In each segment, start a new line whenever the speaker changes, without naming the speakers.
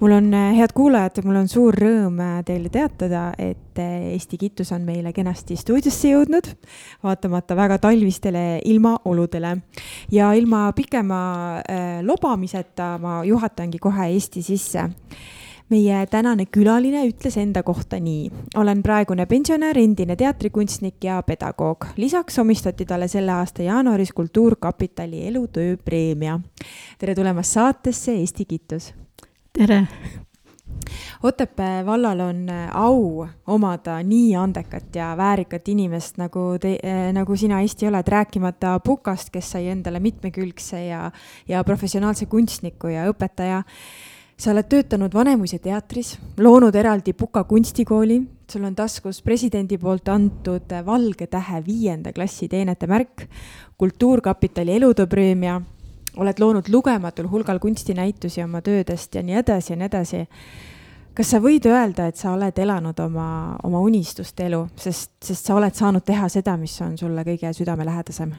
mul on, äh, head kuulajad, mul on suur rõõm äh, teile teatada, et äh, Eesti Kitus on meile kenasti stuudiosse jõudnud, vaatamata väga talvistele ilmaoludele. ja ilma pikema lobamiseta ma juhatangi kohe Eesti sisse meie tänane külaline ütles enda kohta nii. olen praegune pensionär, endine teatrikunstnik ja pedagoog. lisaks omistati talle selle aasta jaanuaris Kultuurkapitali elutööpreemia. tere tulemast saatesse Eesti Kitus
tere!
Otepää vallal on äh, au omada nii andekat ja väärikat inimest, nagu te, äh, nagu sina, Eesti, oled, rääkimata Pukast, kes sai endale mitmekülgse ja, ja professionaalse kunstniku ja õpetaja. sa oled töötanud Vanemuise teatris, loonud eraldi Puka kunstikooli, sul on taskus presidendi poolt antud Valge Tähe viienda klassi teenete märk, Kultuurkapitali elutööpreemia oled loonud lugematul hulgal kunstinäitusi oma töödest ja nii edasi ja nii edasi. kas sa võid öelda, et sa oled elanud oma, oma unistuste elu, sest, sest sa oled saanud teha seda, mis on sulle kõige südamelähedasem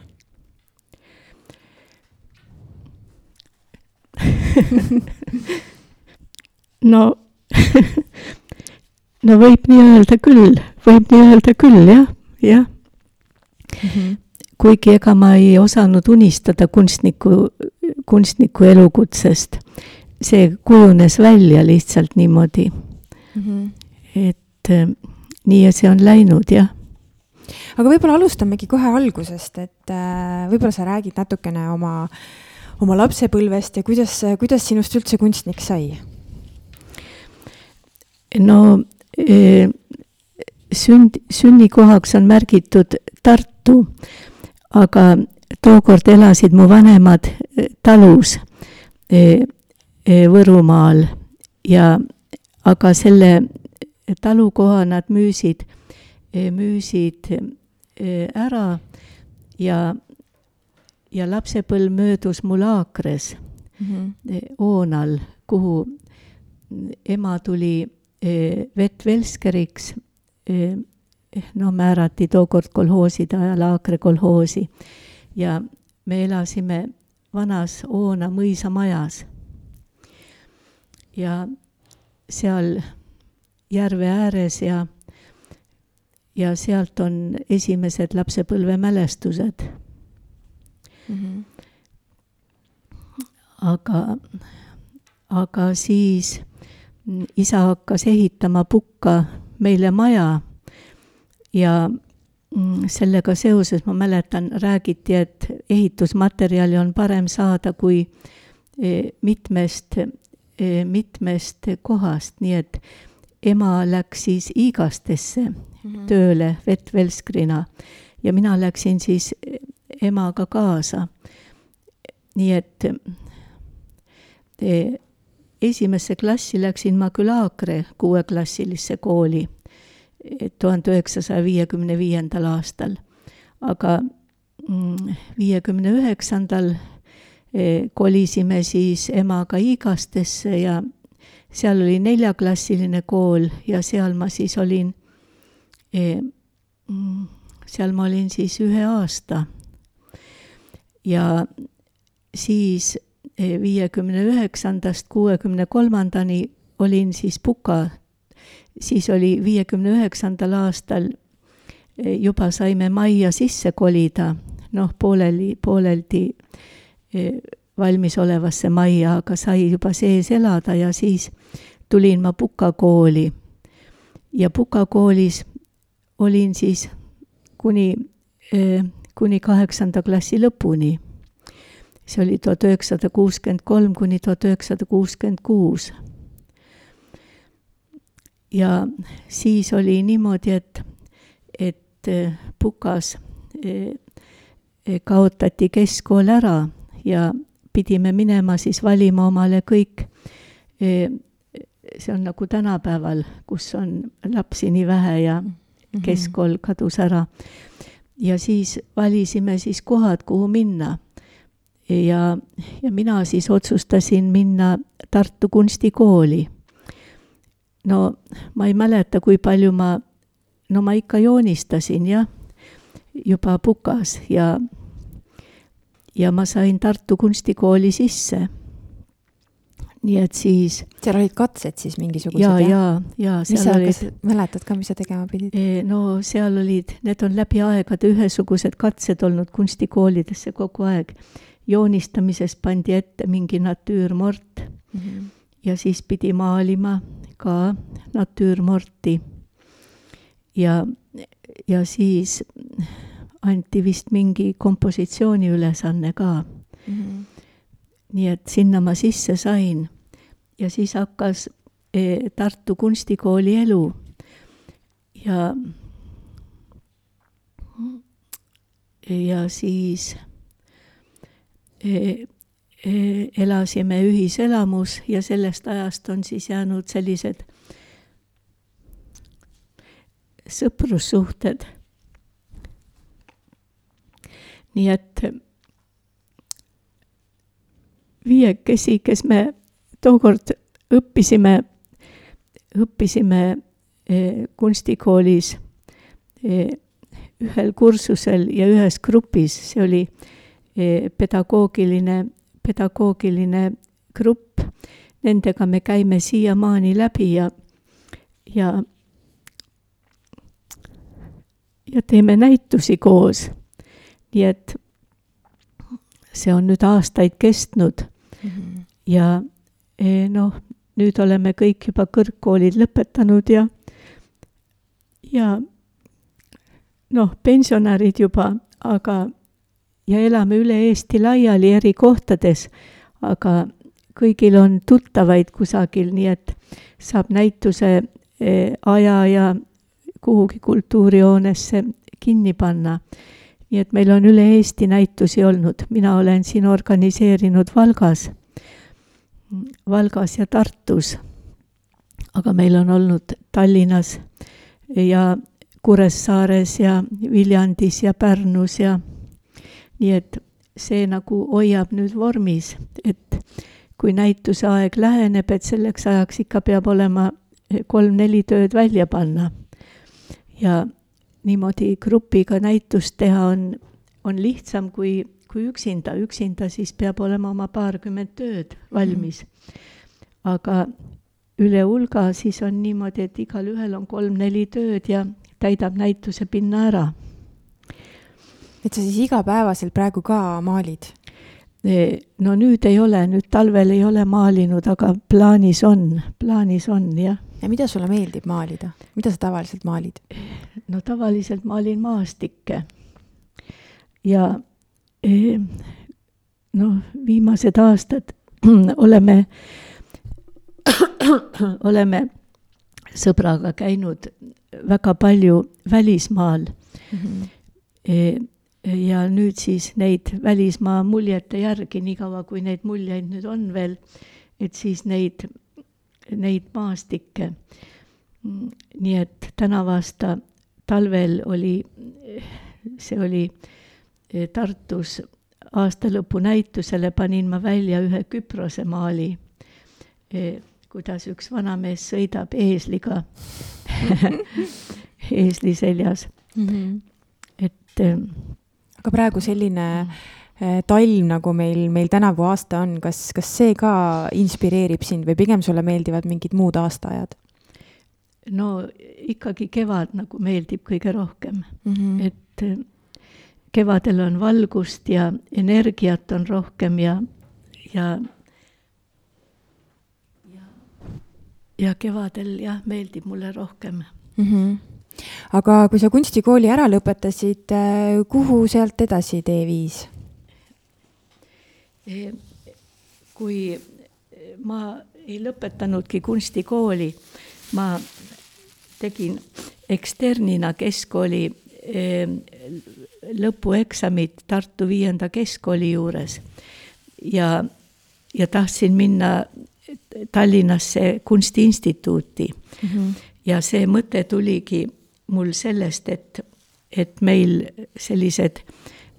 no no võib nii öelda küll, võib nii öelda küll jah, jah mm. -hmm kuigi ega ma ei osanud unistada kunstniku, kunstniku elukutsest. see kujunes välja lihtsalt niimoodi mm. -hmm. et äh, nii see on läinud, jah.
aga võib-olla alustamegi kohe algusest, et äh, võib-olla sa räägid natukene oma, oma lapsepõlvest ja kuidas, kuidas sinust üldse kunstnik sai?
no e, sünd, sünnikohaks on märgitud Tartu aga tookord elasid mu vanemad eh, talus eh, eh, Võrumaal ja aga selle talukoha nad müüsid, müüsid ära ja, ja lapsepõlv möödus mul Aakres mm -hmm. Oonal, kuhu ema tuli vett velskeriks noh, määrati tookord kolhooside ajal Aakre kolhoosi ja me elasime vanas Oona mõisamajas. ja seal järve ääres ja, ja sealt on esimesed lapsepõlvemälestused mm. -hmm. aga, aga siis isa hakkas ehitama pukka meile maja ja mm, sellega seoses ma mäletan, räägiti, et ehitusmaterjali on parem saada kui e, mitmest, e, mitmest kohast, nii et ema läks siis Igastesse mm -hmm. tööle vettvelskrina ja mina läksin siis emaga kaasa. nii et esimesse klassi läksin ma küll Aakre kuueklassilisse kooli tuhande üheksasaja viiekümne viiendal aastal. aga mm, viiekümne üheksandal eh, kolisime siis emaga Igastesse ja seal oli neljaklassiline kool ja seal ma siis olin, eh, mm, seal ma olin siis ühe aasta. ja siis eh, viiekümne üheksandast kuuekümne kolmandani olin siis Puka siis oli viiekümne üheksandal aastal eh, juba saime majja sisse kolida, noh, pooleli, pooleldi eh, valmisolevasse majja, aga sai juba sees elada ja siis tulin ma Puka kooli. ja Puka koolis olin siis kuni, eh, kuni kaheksanda klassi lõpuni. see oli tuhat üheksasada kuuskümmend kolm kuni tuhat üheksasada kuuskümmend kuus ja siis oli niimoodi, et, et äh, Pukas äh, äh, kaotati keskkool ära ja pidime minema siis valima omale kõik, see on nagu tänapäeval, kus on lapsi nii vähe ja mhm. keskkool kadus ära. ja siis valisime siis kohad, kuhu minna. ja, ja mina siis otsustasin minna Tartu Kunstikooli. No ma ei mäleta, kui palju ma, no ma ikka joonistasin jah, juba Pukas ja, ja ma sain Tartu Kunstikooli sisse nii et siis.
seal olid katsed siis mingisugused?
ja, ja, ja.
mis sa olid... mäletad ka, mis sa tegema pidid?
No seal olid, need on läbi aegade ühesugused katsed olnud kunstikoolidesse kogu aeg. joonistamises pandi ette mingi natüürmort mm -hmm. ja siis pidi maalima ka natüürmorti. ja, ja siis anti vist mingi kompositsiooni ülesanne ka mm. -hmm nii et sinna ma sisse sain ja siis hakkas e, Tartu Kunstikooli elu ja ja siis e, elasime ühiselamus ja sellest ajast on siis jäänud sellised sõprussuhted. nii et viiekesi, kes me tookord õppisime, õppisime kunstikoolis ühel kursusel ja ühes grupis, see oli pedagoogiline, pedagoogiline grupp, nendega me käime siiamaani läbi ja, ja ja teeme näitusi koos. nii et see on nüüd aastaid kestnud mm. -hmm. ja e, noh, nüüd oleme kõik juba kõrgkoolid lõpetanud ja, ja noh, pensionärid juba, aga ja elame üle Eesti laiali eri kohtades, aga kõigil on tuttavaid kusagil, nii et saab näituse e, aja ja kuhugi kultuurihoonesse kinni panna nii et meil on üle Eesti näitusi olnud, mina olen siin organiseerinud Valgas, Valgas ja Tartus. aga meil on olnud Tallinnas ja Kuressaares ja Viljandis ja Pärnus ja nii et see nagu hoiab nüüd vormis, et kui näituse aeg läheneb, et selleks ajaks ikka peab olema kolm-neli tööd välja panna. ja niimoodi grupiga näitust teha on, on lihtsam kui, kui üksinda, üksinda siis peab olema oma paarkümmend tööd valmis. aga üle hulga siis on niimoodi, et igalühel on kolm-neli tööd ja täidab näituse pinna ära.
Et sa siis igapäevaselt praegu ka maalid?
E, no nüüd ei ole, nüüd talvel ei ole maalinud, aga plaanis on, plaanis on jah
ja mida sulle meeldib maalida, mida sa tavaliselt maalid?
no tavaliselt maalin maastikke ja noh, viimased aastad oleme, oleme sõbraga käinud väga palju välismaal mm. -hmm. Ja nüüd siis neid välismaa muljete järgi, niikaua kui neid muljeid nüüd on veel, et siis neid neid maastikke. nii et tänavu aasta talvel oli, see oli eh, Tartus aastalõpu näitusele panin ma välja ühe Küprose maali, eh, kuidas üks vanamees sõidab eesliga eesli seljas mm. -hmm. et
eh, aga praegu selline mm Äh, talv, nagu meil, meil tänavu aasta on, kas, kas see ka inspireerib sind või pigem sulle meeldivad mingid muud aastaajad?
no ikkagi kevad nagu meeldib kõige rohkem mm, -hmm. et äh, kevadel on valgust ja energiat on rohkem ja, ja ja, ja kevadel jah, meeldib mulle rohkem mm.
-hmm. Aga kui sa kunstikooli ära lõpetasid, äh, kuhu sealt edasi tee viis?
kui ma ei lõpetanudki kunstikooli, ma tegin eksternina keskkooli lõpueksamid Tartu viienda keskkooli juures ja, ja tahtsin minna Tallinnasse Kunstiinstituuti mm. -hmm. ja see mõte tuligi mul sellest, et, et meil sellised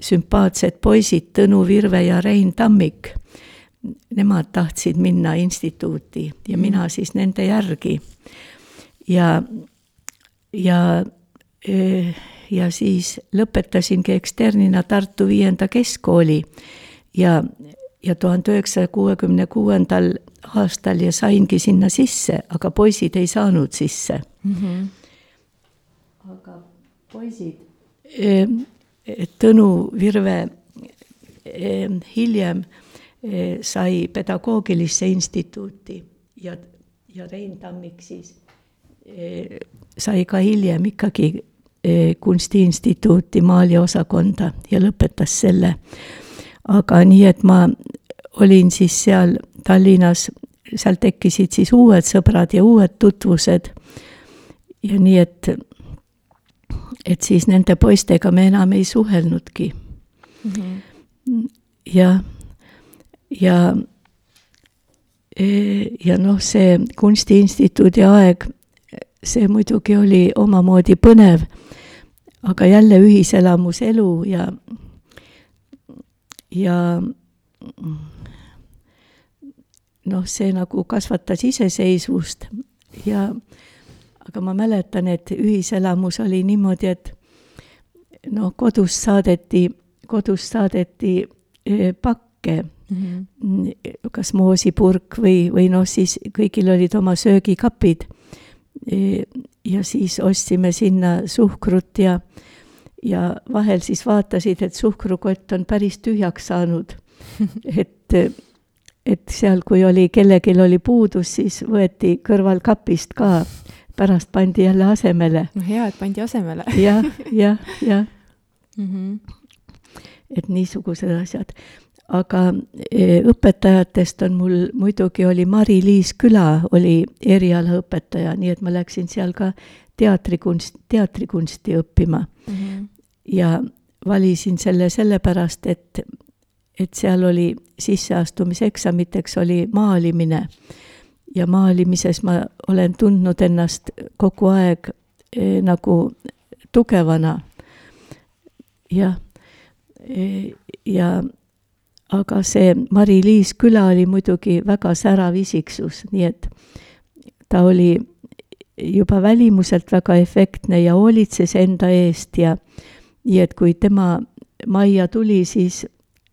sümpaatsed poisid, Tõnu Virve ja Rein Tammik, nemad tahtsid minna instituuti ja
Mhm.
mina siis nende järgi. ja, ja, ja siis lõpetasingi eksternina Tartu viienda keskkooli ja, ja tuhande üheksasaja kuuekümne kuuendal aastal ja saingi sinna sisse, aga poisid ei saanud sisse
mm. -hmm.
Aga poisid, Tõnu Virve em, hiljem sai pedagoogilisse instituuti ja, ja Rein Tammik siis sai ka hiljem ikkagi kunstiinstituuti maaliosakonda ja lõpetas selle. aga nii, et ma olin siis seal Tallinnas, seal tekkisid siis uued sõbrad ja uued tutvused ja nii, et et siis nende poistega me enam ei suhelnudki
Mm -hmm.
ja, ja, ja noh, see Kunstiinstituudi aeg, see muidugi oli omamoodi põnev, aga jälle ühiselamuselu ja, ja noh, see nagu kasvatas iseseisvust ja aga ma mäletan, et ühiselamus oli niimoodi, et noh, kodust saadeti, kodust saadeti eh, pakke
Mm -hmm.
kas moosipurk või, või noh, siis kõigil olid oma söögikapid. ja siis ostsime sinna suhkrut ja, ja vahel siis vaatasid, et suhkrukott on päris tühjaks saanud. et, et seal, kui oli, kellelgi oli puudus, siis võeti kõrvalkapist ka, pärast pandi jälle asemele.
no hea, et pandi asemele
jah, jah, jah,
mm. -hmm.
et niisugused asjad aga e, õpetajatest on mul muidugi oli Mari-Liis Küla oli erialaõpetaja, nii et ma läksin seal ka teatrikunst, teatrikunsti õppima
Mm -hmm.
ja valisin selle sellepärast, et, et seal oli sisseastumiseksamiteks oli maalimine ja maalimises ma olen tundnud ennast kogu aeg eh, nagu tugevana. jah eh,, ja aga see Mari-Liis Küla oli muidugi väga särav isiksus, nii et ta oli juba välimuselt väga efektne ja hoolitses enda eest ja nii et kui tema majja tuli, siis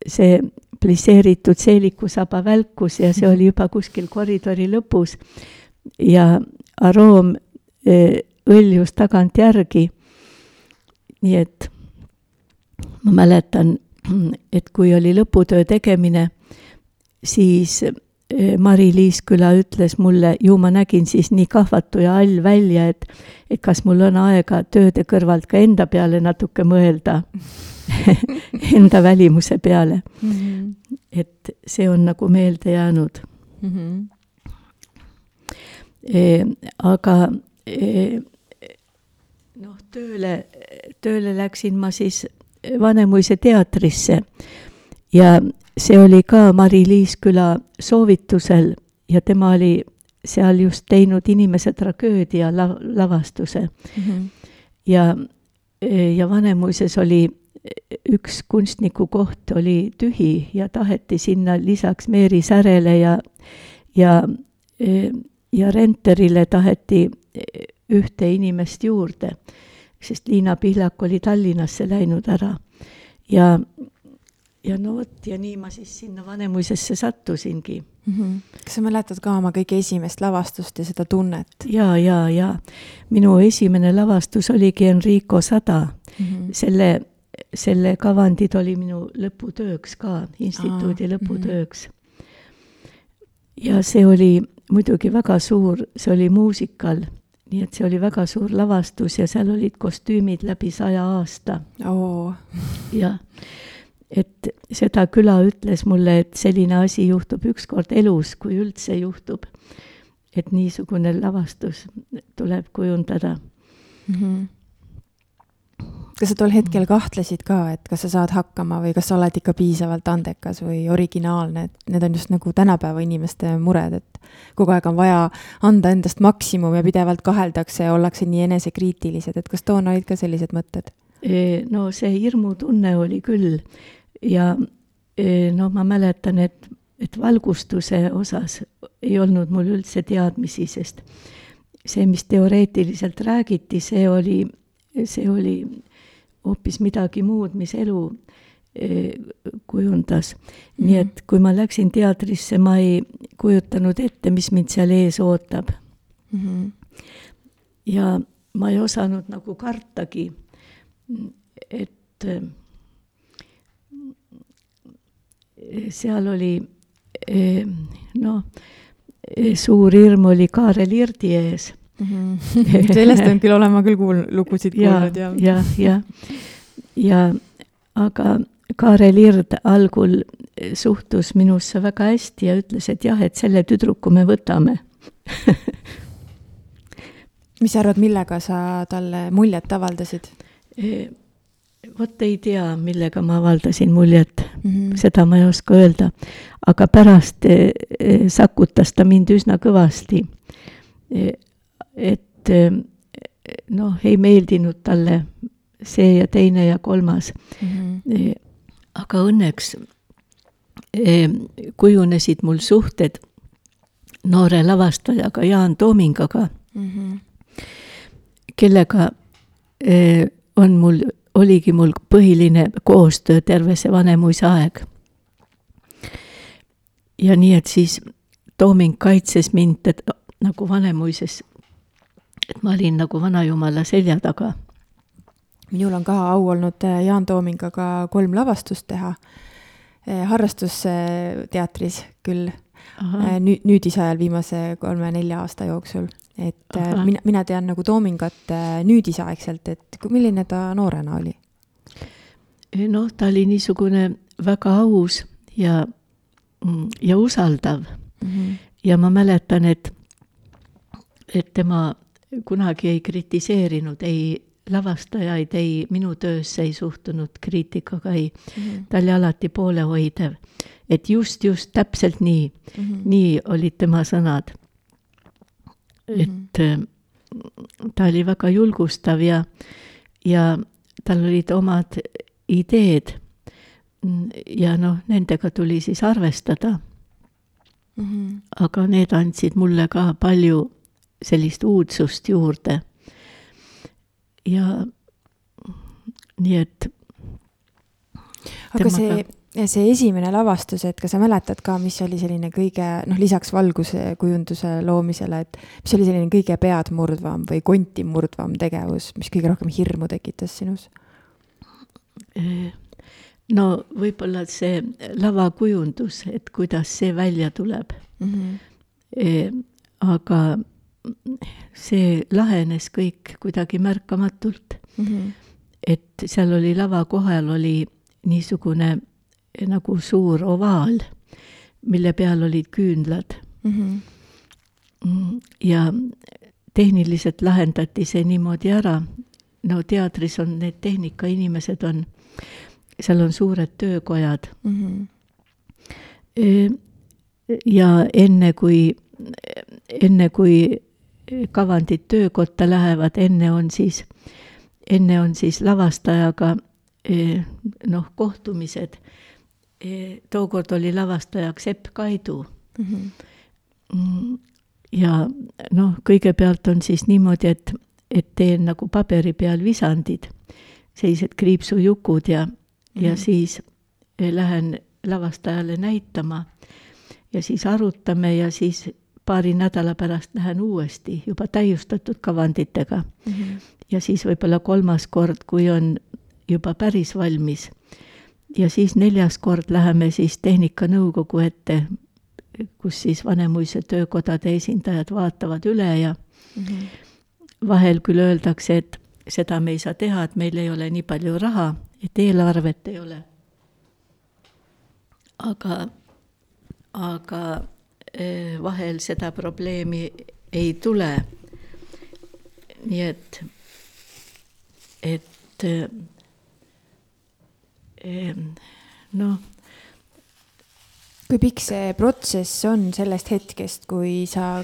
see plisseeritud seelikusaba välkus ja see oli juba kuskil koridori lõpus ja aroom eh, õljus tagantjärgi. nii et ma mäletan et kui oli lõputöö tegemine, siis Mari-Liis Küla ütles mulle, ju ma nägin siis nii kahvatu ja hall välja, et, et kas mul on aega tööde kõrvalt ka enda peale natuke mõelda enda välimuse peale
mm. -hmm.
et see on nagu meelde jäänud
mm. -hmm.
E, aga e, noh, tööle, tööle läksin ma siis Vanemuise teatrisse ja see oli ka Mari-Liis Küla soovitusel ja tema oli seal just teinud inimese tragöödia la-, lavastuse
mm. -hmm.
ja, ja Vanemuises oli üks kunstniku koht oli tühi ja taheti sinna lisaks Meeri Särele ja, ja, ja Renterile taheti ühte inimest juurde sest Liina Pihlak oli Tallinnasse läinud ära. ja, ja no vot, ja nii ma siis sinna Vanemuisesse sattusingi
mm. -hmm. kas sa mäletad ka oma kõige esimest lavastust ja seda tunnet?
ja, ja, ja minu esimene lavastus oligi Enrico sada mm. -hmm. selle, selle kavandid oli minu lõputööks ka, instituudi Aa, lõputööks mm. -hmm. ja see oli muidugi väga suur, see oli muusikal nii et see oli väga suur lavastus ja seal olid kostüümid läbi saja aasta
oh..
jah, et seda küla ütles mulle, et selline asi juhtub ükskord elus, kui üldse juhtub. et niisugune lavastus tuleb kujundada
mm. -hmm. Kas sa tol hetkel kahtlesid ka, et kas sa saad hakkama või kas sa oled ikka piisavalt andekas või originaalne, et need on just nagu tänapäeva inimeste mured, et kogu aeg on vaja anda endast maksimum ja pidevalt kaheldakse ja ollakse nii enesekriitilised, et kas toona olid ka sellised mõtted?
no see hirmutunne oli küll. Ja no ma mäletan, et, et valgustuse osas ei olnud mul üldse teadmisi, sest see, mis teoreetiliselt räägiti, see oli, see oli hoopis midagi muud, mis elu kujundas mm. -hmm. nii et kui ma läksin teatrisse, ma ei kujutanud ette, mis mind seal ees ootab mm. -hmm. ja ma ei osanud nagu kartagi, et seal oli noh, suur hirm oli Kaarel Irdi ees
mm. -hmm. sellest on küll, olen ma küll kuul-, lugusid kuulnud
ja. ja, ja, ja aga Kaarel Ird algul suhtus minusse väga hästi ja ütles, et jah, et selle tüdruku me võtame
mis sa arvad, millega sa talle muljet avaldasid?
E, vot ei tea, millega ma avaldasin muljet mm, -hmm. seda ma ei oska öelda. aga pärast e, e, sakutas ta mind üsna kõvasti. Et noh, ei meeldinud talle see ja teine ja kolmas mm. -hmm aga õnneks eh, kujunesid mul suhted noore lavastajaga Jaan Toomingaga mm, -hmm. kellega eh, on mul, oligi mul põhiline koostöö terve see Vanemuise aeg. ja nii, et siis Tooming kaitses mind, et nagu Vanemuises, et ma olin nagu vanajumala selja taga
minul on ka au olnud äh, Jaan Toomingaga kolm lavastust teha. Äh, harrastusteatris küll, äh, nüüd, nüüdisajal viimase kolme-nelja aasta jooksul. et Aha. mina, mina tean nagu Toomingat nüüdisaegselt, et milline ta noorena oli?
noh, ta oli niisugune väga aus ja, mm, ja usaldav mm. -hmm. ja ma mäletan, et, et tema kunagi ei kritiseerinud ei lavastajaid ei, minu töösse ei suhtunud kriitikaga, ei mm. -hmm. ta oli alati poolehoidev. et just, just täpselt nii mm, -hmm. nii olid tema sõnad. et mm -hmm. ta oli väga julgustav ja, ja tal olid omad ideed. ja noh, nendega tuli siis arvestada mm. -hmm. aga need andsid mulle ka palju sellist uudsust juurde ja nii et.
aga see, see esimene lavastus, et kas sa mäletad ka, mis oli selline kõige, noh, lisaks valguse kujunduse loomisele, et mis oli selline kõige peadmurdvam või konti murdvam tegevus, mis kõige rohkem hirmu tekitas sinus?
no võib-olla see lavakujundus, et kuidas see välja tuleb mm. -hmm. aga see lahenes kõik kuidagi märkamatult mm. -hmm. et seal oli lava kohal oli niisugune nagu suur ovaal, mille peal olid küünlad mm. -hmm. ja tehniliselt lahendati see niimoodi ära. no teatris on need tehnikainimesed on, seal on suured töökojad mm. -hmm. ja enne kui, enne kui kavandid töökotta lähevad, enne on siis, enne on siis lavastajaga eh, noh, kohtumised. Eh, tookord oli lavastajaks Epp Kaidu mm. -hmm. ja noh, kõigepealt on siis niimoodi, et, et teen nagu paberi peal visandid, sellised kriipsujukud ja mm, -hmm. ja mhm. siis eh, lähen lavastajale näitama ja siis arutame ja siis paari nädala pärast lähen uuesti juba täiustatud kavanditega mm. -hmm. ja siis võib-olla kolmas kord, kui on juba päris valmis. ja siis neljas kord läheme siis Tehnikanõukogu ette, kus siis Vanemuise töökodade esindajad vaatavad üle ja mm -hmm. vahel küll öeldakse, et seda me ei saa teha, et meil ei ole nii palju raha, et eelarvet ei ole. aga, aga vahel seda probleemi ei tule. nii et, et eh, noh.
kui pikk see protsess on sellest hetkest, kui sa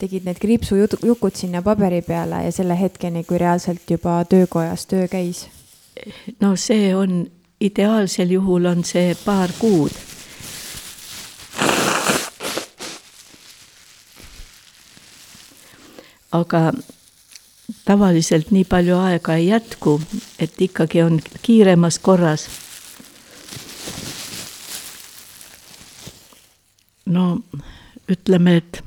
tegid need kriipsujukud sinna paberi peale ja selle hetkeni, kui reaalselt juba töökojas töö käis?
no see on, ideaalsel juhul on see paar kuud. Aga tavaliselt nii palju aega ei jätku, et ikkagi on kiiremas korras. no ütleme, et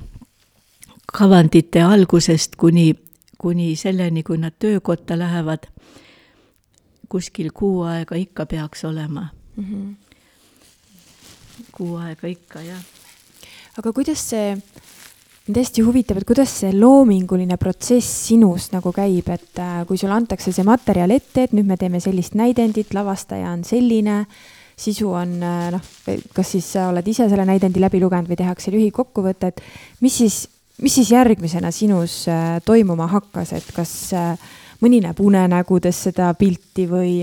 kavandite algusest kuni, kuni selleni, kui nad töökotta lähevad, kuskil kuu aega ikka peaks olema mm. -hmm. kuu aega ikka, jah.
aga kuidas see mind hästi huvitab, et kuidas see loominguline protsess sinus nagu käib, et äh, kui sulle antakse see materjal ette, et nüüd me teeme sellist näidendit, lavastaja on selline, sisu on äh, noh, kas siis sa oled ise selle näidendi läbi lugenud või tehakse lühikokkuvõte, et mis siis, mis siis järgmisena sinus äh, toimuma hakkas, et kas mõni näeb unenägudes seda pilti või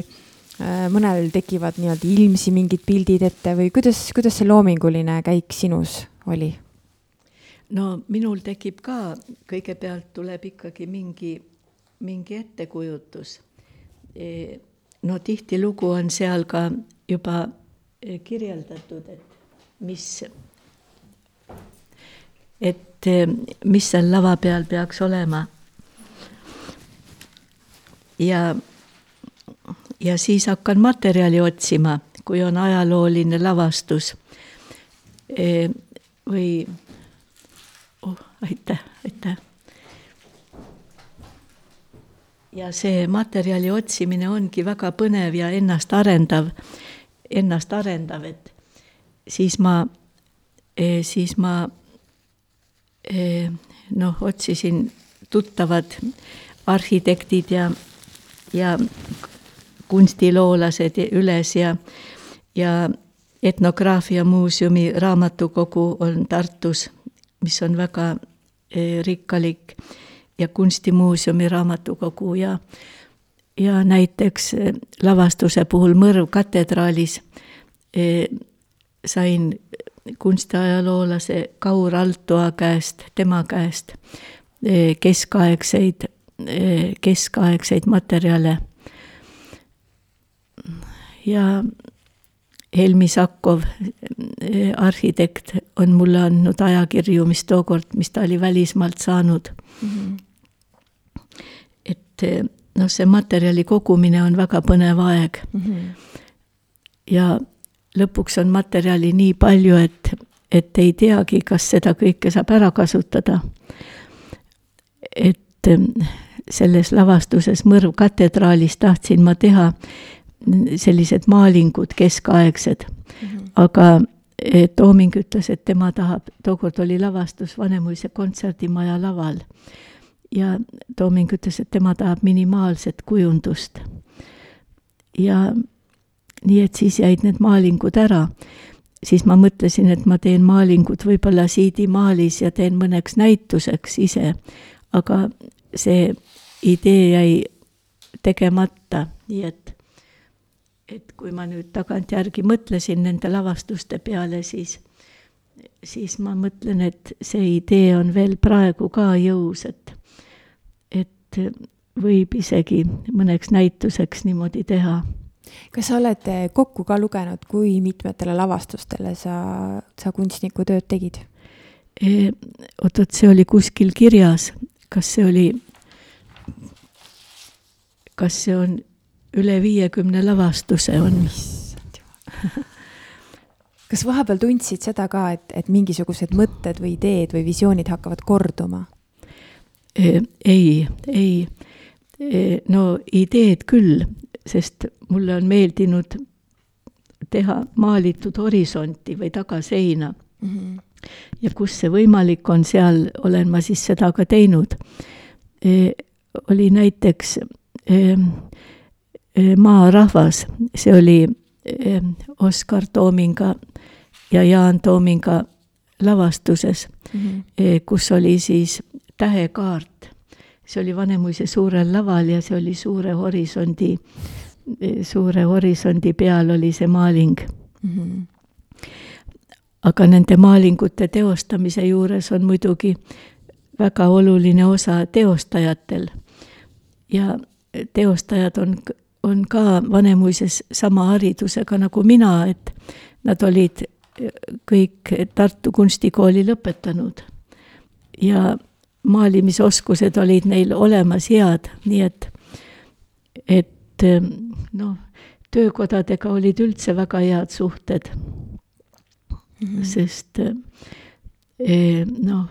mõnel tekivad nii-öelda ilmsi mingid pildid ette või kuidas, kuidas see loominguline käik sinus oli?
No minul tekib ka, kõigepealt tuleb ikkagi mingi, mingi ettekujutus. E, no tihtilugu on seal ka juba e, kirjeldatud, et mis, et e, mis seal lava peal peaks olema. ja, ja siis hakkan materjali otsima, kui on ajalooline lavastus või aitäh, aitäh. ja see materjali otsimine ongi väga põnev ja ennastarendav, ennastarendav, et siis ma, eh, siis ma eh, noh, otsisin tuttavad arhitektid ja, ja kunstiloolased üles ja, ja etnograafia muuseumi raamatukogu on Tartus mis on väga rikkalik ja Kunstimuuseumi raamatukogu ja ja näiteks e, lavastuse puhul Mõrv katedraalis eh, sain kunstiajaloolase Kaur Altoa käest, tema käest eh, keskaegseid eh,, keskaegseid materjale. ja Helmi Sakov, arhitekt, on mulle andnud ajakirju, mis tookord, mis ta oli välismaalt saanud mm. -hmm. et noh, see materjali kogumine on väga põnev aeg mm. -hmm. ja lõpuks on materjali nii palju, et, et ei teagi, kas seda kõike saab ära kasutada. et selles lavastuses Mõrv katedraalis tahtsin ma teha sellised maalingud keskaegsed mm, -hmm. aga Tooming ütles, et tema tahab, tookord oli lavastus Vanemuise kontserdimaja laval ja Tooming ütles, et tema tahab minimaalset kujundust. ja nii, et siis jäid need maalingud ära. siis ma mõtlesin, et ma teen maalingud võib-olla siidimaalis ja teen mõneks näituseks ise, aga see idee jäi tegemata, nii et et kui ma nüüd tagantjärgi mõtlesin nende lavastuste peale, siis, siis ma mõtlen, et see idee on veel praegu ka jõus, et, et võib isegi mõneks näituseks niimoodi teha.
kas sa oled kokku ka lugenud, kui mitmetele lavastustele sa, sa kunstniku tööd tegid
oot-oot, see oli kuskil kirjas, kas see oli, kas see on üle viiekümne lavastuse on.
kas vahepeal tundsid seda ka, et, et mingisugused mõtted või ideed või visioonid hakkavad korduma?
Ei, ei, no ideed küll, sest mulle on meeldinud teha maalitud horisonti või tagaseina mm. -hmm. ja kus see võimalik on, seal olen ma siis seda ka teinud e,. oli näiteks e, Maarahvas, see oli eh, Oskar Toominga ja Jaan Toominga lavastuses mm, -hmm. kus oli siis tähekaart. see oli Vanemuise suurel laval ja see oli suure horisondi, suure horisondi peal oli see maaling mm. -hmm. aga nende maalingute teostamise juures on muidugi väga oluline osa teostajatel ja teostajad on on ka Vanemuises sama haridusega nagu mina, et nad olid kõik Tartu Kunstikooli lõpetanud ja maalimisoskused olid neil olemas head, nii et, et noh, töökodadega olid üldse väga head suhted mm. -hmm. sest noh,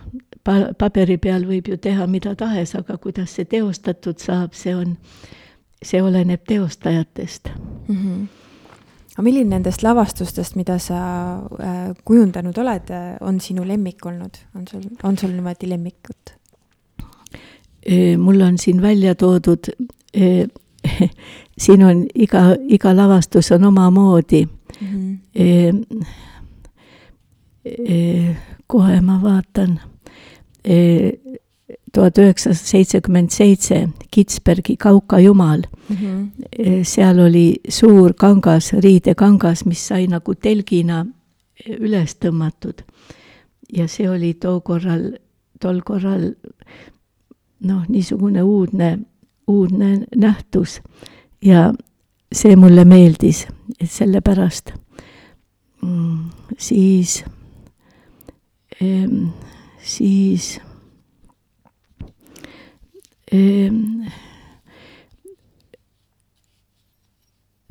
paberi peal võib ju teha mida tahes, aga kuidas see teostatud saab, see on, see oleneb teostajatest mm.
-hmm aga milline nendest lavastustest, mida sa äh, kujundanud oled, äh, on sinu lemmik olnud, on sul, on sul niimoodi lemmikut?
mul on siin välja toodud, siin on iga, iga lavastus on omamoodi mm. -hmm. kohe ma vaatan tuhat üheksasada seitsekümmend seitse Kitzbergi Kauka jumal mm. -hmm. seal oli suur kangas, riidekangas, mis sai nagu telgina üles tõmmatud. ja see oli too korral, tol korral noh, niisugune uudne, uudne nähtus ja see mulle meeldis, et sellepärast mm, siis, siis Ehm,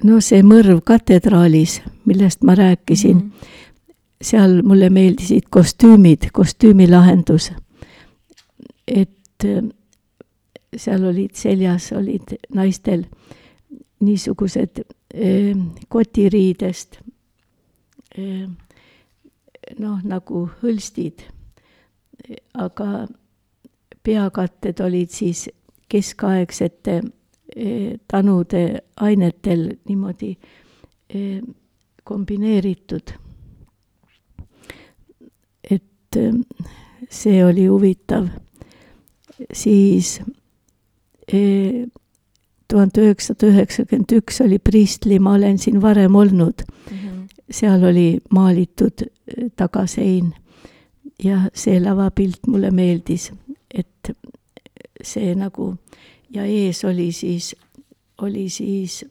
no see mõrv katedraalis, millest ma rääkisin mm, -hmm. seal mulle meeldisid kostüümid, kostüümilahendus. et ehm, seal olid seljas, olid naistel niisugused eh, kotiriidest eh, noh, nagu hõlstid, aga peakatted olid siis keskaegsete eh, tanude ainetel niimoodi eh, kombineeritud. et eh, see oli huvitav. siis tuhande üheksasada üheksakümmend üks oli Priistli, ma olen siin varem olnud mm. -hmm. seal oli maalitud tagasein ja see lavapilt mulle meeldis et see nagu ja ees oli siis, oli siis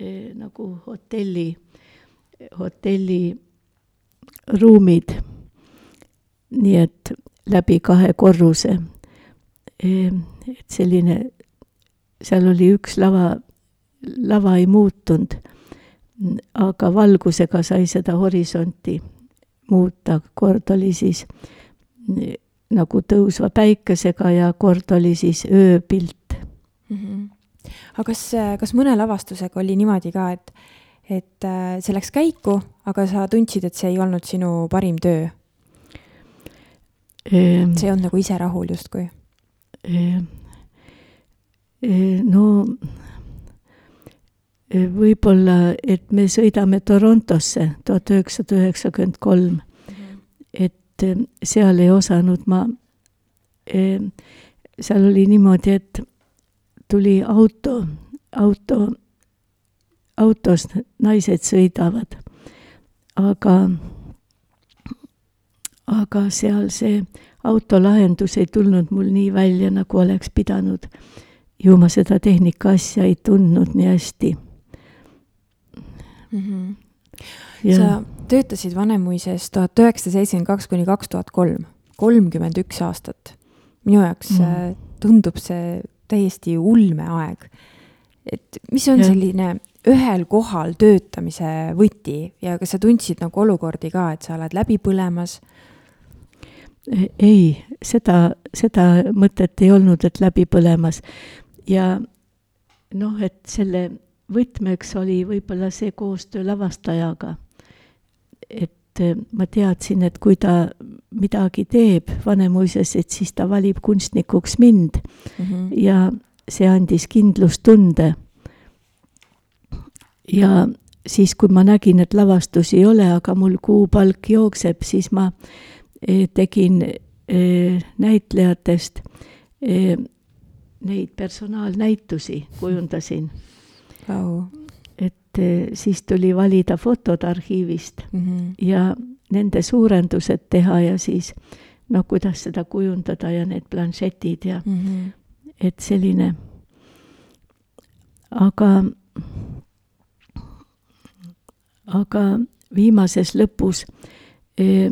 eh, nagu hotelli, hotelli ruumid. nii et läbi kahe korruse eh,. et selline, seal oli üks lava, lava ei muutunud, aga valgusega sai seda horisonti muuta, kord oli siis nagu tõusva päikesega ja kord oli siis ööpilt mm.
-hmm. aga kas, kas mõne lavastusega oli niimoodi ka, et, et äh, see läks käiku, aga sa tundsid, et see ei olnud sinu parim töö ehm,? see ei olnud nagu ise rahul justkui ehm,?
no võib-olla, et me sõidame Torontosse tuhat üheksasada üheksakümmend kolm, mhm. et et eh, seal ei osanud ma, eh, seal oli niimoodi, et tuli auto, auto, autos naised sõidavad, aga, aga seal see autolahendus ei tulnud mul nii välja, nagu oleks pidanud. ju ma seda tehnika asja ei tundnud nii hästi
mm. -hmm. Ja. sa töötasid Vanemuises tuhat üheksasada seitsekümmend kaks kuni kaks tuhat kolm, kolmkümmend üks aastat. minu jaoks mm. tundub see täiesti ulmeaeg. et mis on ja. selline ühel kohal töötamise võti ja kas sa tundsid nagu olukordi ka, et sa oled läbi põlemas?
ei, seda, seda mõtet ei olnud, et läbi põlemas ja noh, et selle võtmeks oli võib-olla see koostöö lavastajaga et äh, ma teadsin, et kui ta midagi teeb Vanemuises, et siis ta valib kunstnikuks mind mm. -hmm. ja see andis kindlustunde. ja siis, kui ma nägin, et lavastusi ei ole, aga mul kuupalk jookseb, siis ma eh, tegin eh, näitlejatest neid personaalnäitusi, kujundasin
wow
et eh, siis tuli valida fotod arhiivist mm -hmm. ja nende suurendused teha ja siis noh, kuidas seda kujundada ja need planšetid ja mm -hmm. et selline, aga aga viimases lõpus eh,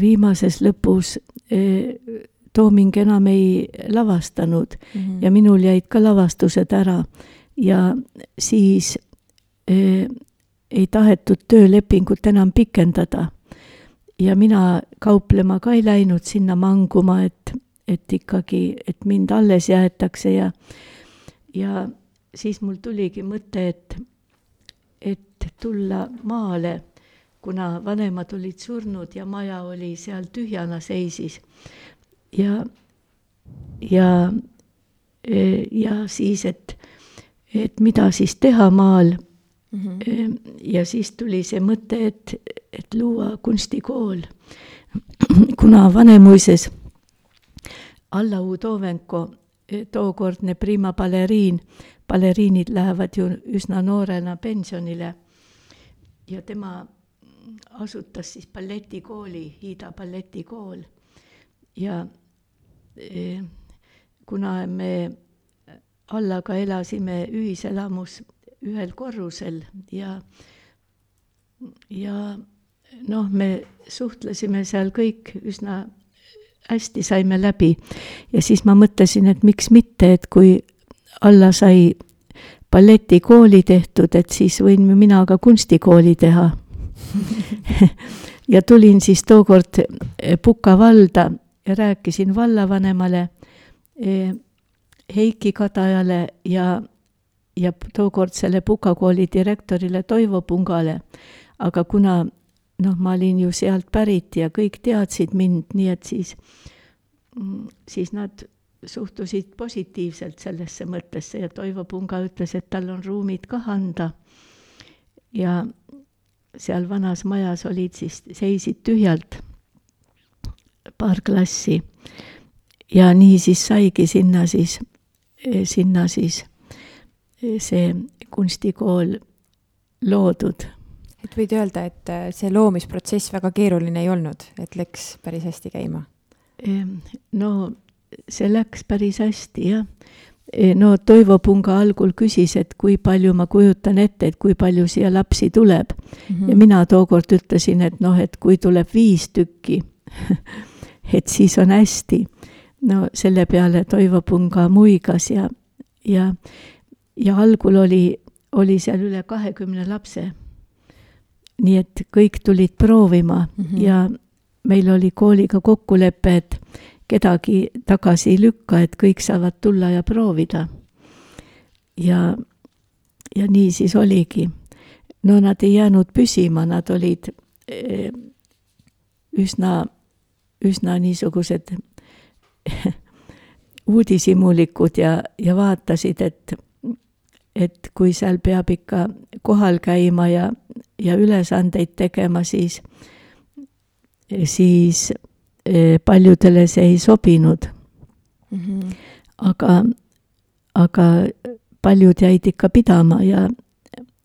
viimases lõpus eh, Tooming enam ei lavastanud mm -hmm. ja minul jäid ka lavastused ära ja siis eh, ei tahetud töölepingut enam pikendada. ja mina kauplema ka ei läinud sinna manguma, et, et ikkagi, et mind alles jäetakse ja, ja siis mul tuligi mõte, et, et tulla maale kuna vanemad olid surnud ja maja oli seal tühjana seisis. Ja, ja, ja siis, et, et mida siis teha maal mm. -hmm. ja siis tuli see mõte, et, et luua kunstikool. kuna Vanemuises Alla Udovenko, tookordne prima baleriin, baleriinid lähevad ju üsna noorena pensionile ja tema asutas siis balletikooli, Hiida balletikool ja kuna me Allaga elasime ühiselamus ühel korrusel ja, ja noh, me suhtlesime seal kõik üsna hästi, saime läbi. ja siis ma mõtlesin, et miks mitte, et kui Alla sai balletikooli tehtud, et siis võin mina ka kunstikooli teha ja tulin siis tookord Puka valda ja rääkisin vallavanemale eh, Heiki Kadajale ja, ja tookordsele Puka kooli direktorile Toivo Pungale. aga kuna noh, ma olin ju sealt pärit ja kõik teadsid mind, nii et siis, mm, siis nad suhtusid positiivselt sellesse mõttesse ja Toivo Punga ütles, et tal on ruumid kah anda. ja seal vanas majas olid siis, seisid tühjalt paar klassi. ja nii siis saigi sinna siis, sinna siis see kunstikool loodud.
et võid öelda, et äh, see loomisprotsess väga keeruline ei olnud, et läks päris hästi käima?
no see läks päris hästi, jah Eh, no Toivo Punga algul küsis, et kui palju ma kujutan ette, et kui palju siia lapsi tuleb mm. -hmm. ja mina tookord ütlesin, et noh, et kui tuleb viis tükki et siis on hästi. no selle peale Toivo Punga muigas ja, ja, ja algul oli, oli seal üle kahekümne lapse. nii et kõik tulid proovima mm -hmm. ja meil oli kooliga kokkulepe, et kedagi tagasi ei lükka, et kõik saavad tulla ja proovida. ja, ja nii siis oligi. no nad ei jäänud püsima, nad olid eh, üsna, üsna niisugused uudishimulikud ja, ja vaatasid, et, et kui seal peab ikka kohal käima ja, ja ülesandeid tegema, siis, siis Eh, paljudele see ei sobinud mm. -hmm. aga, aga paljud jäid ikka pidama ja,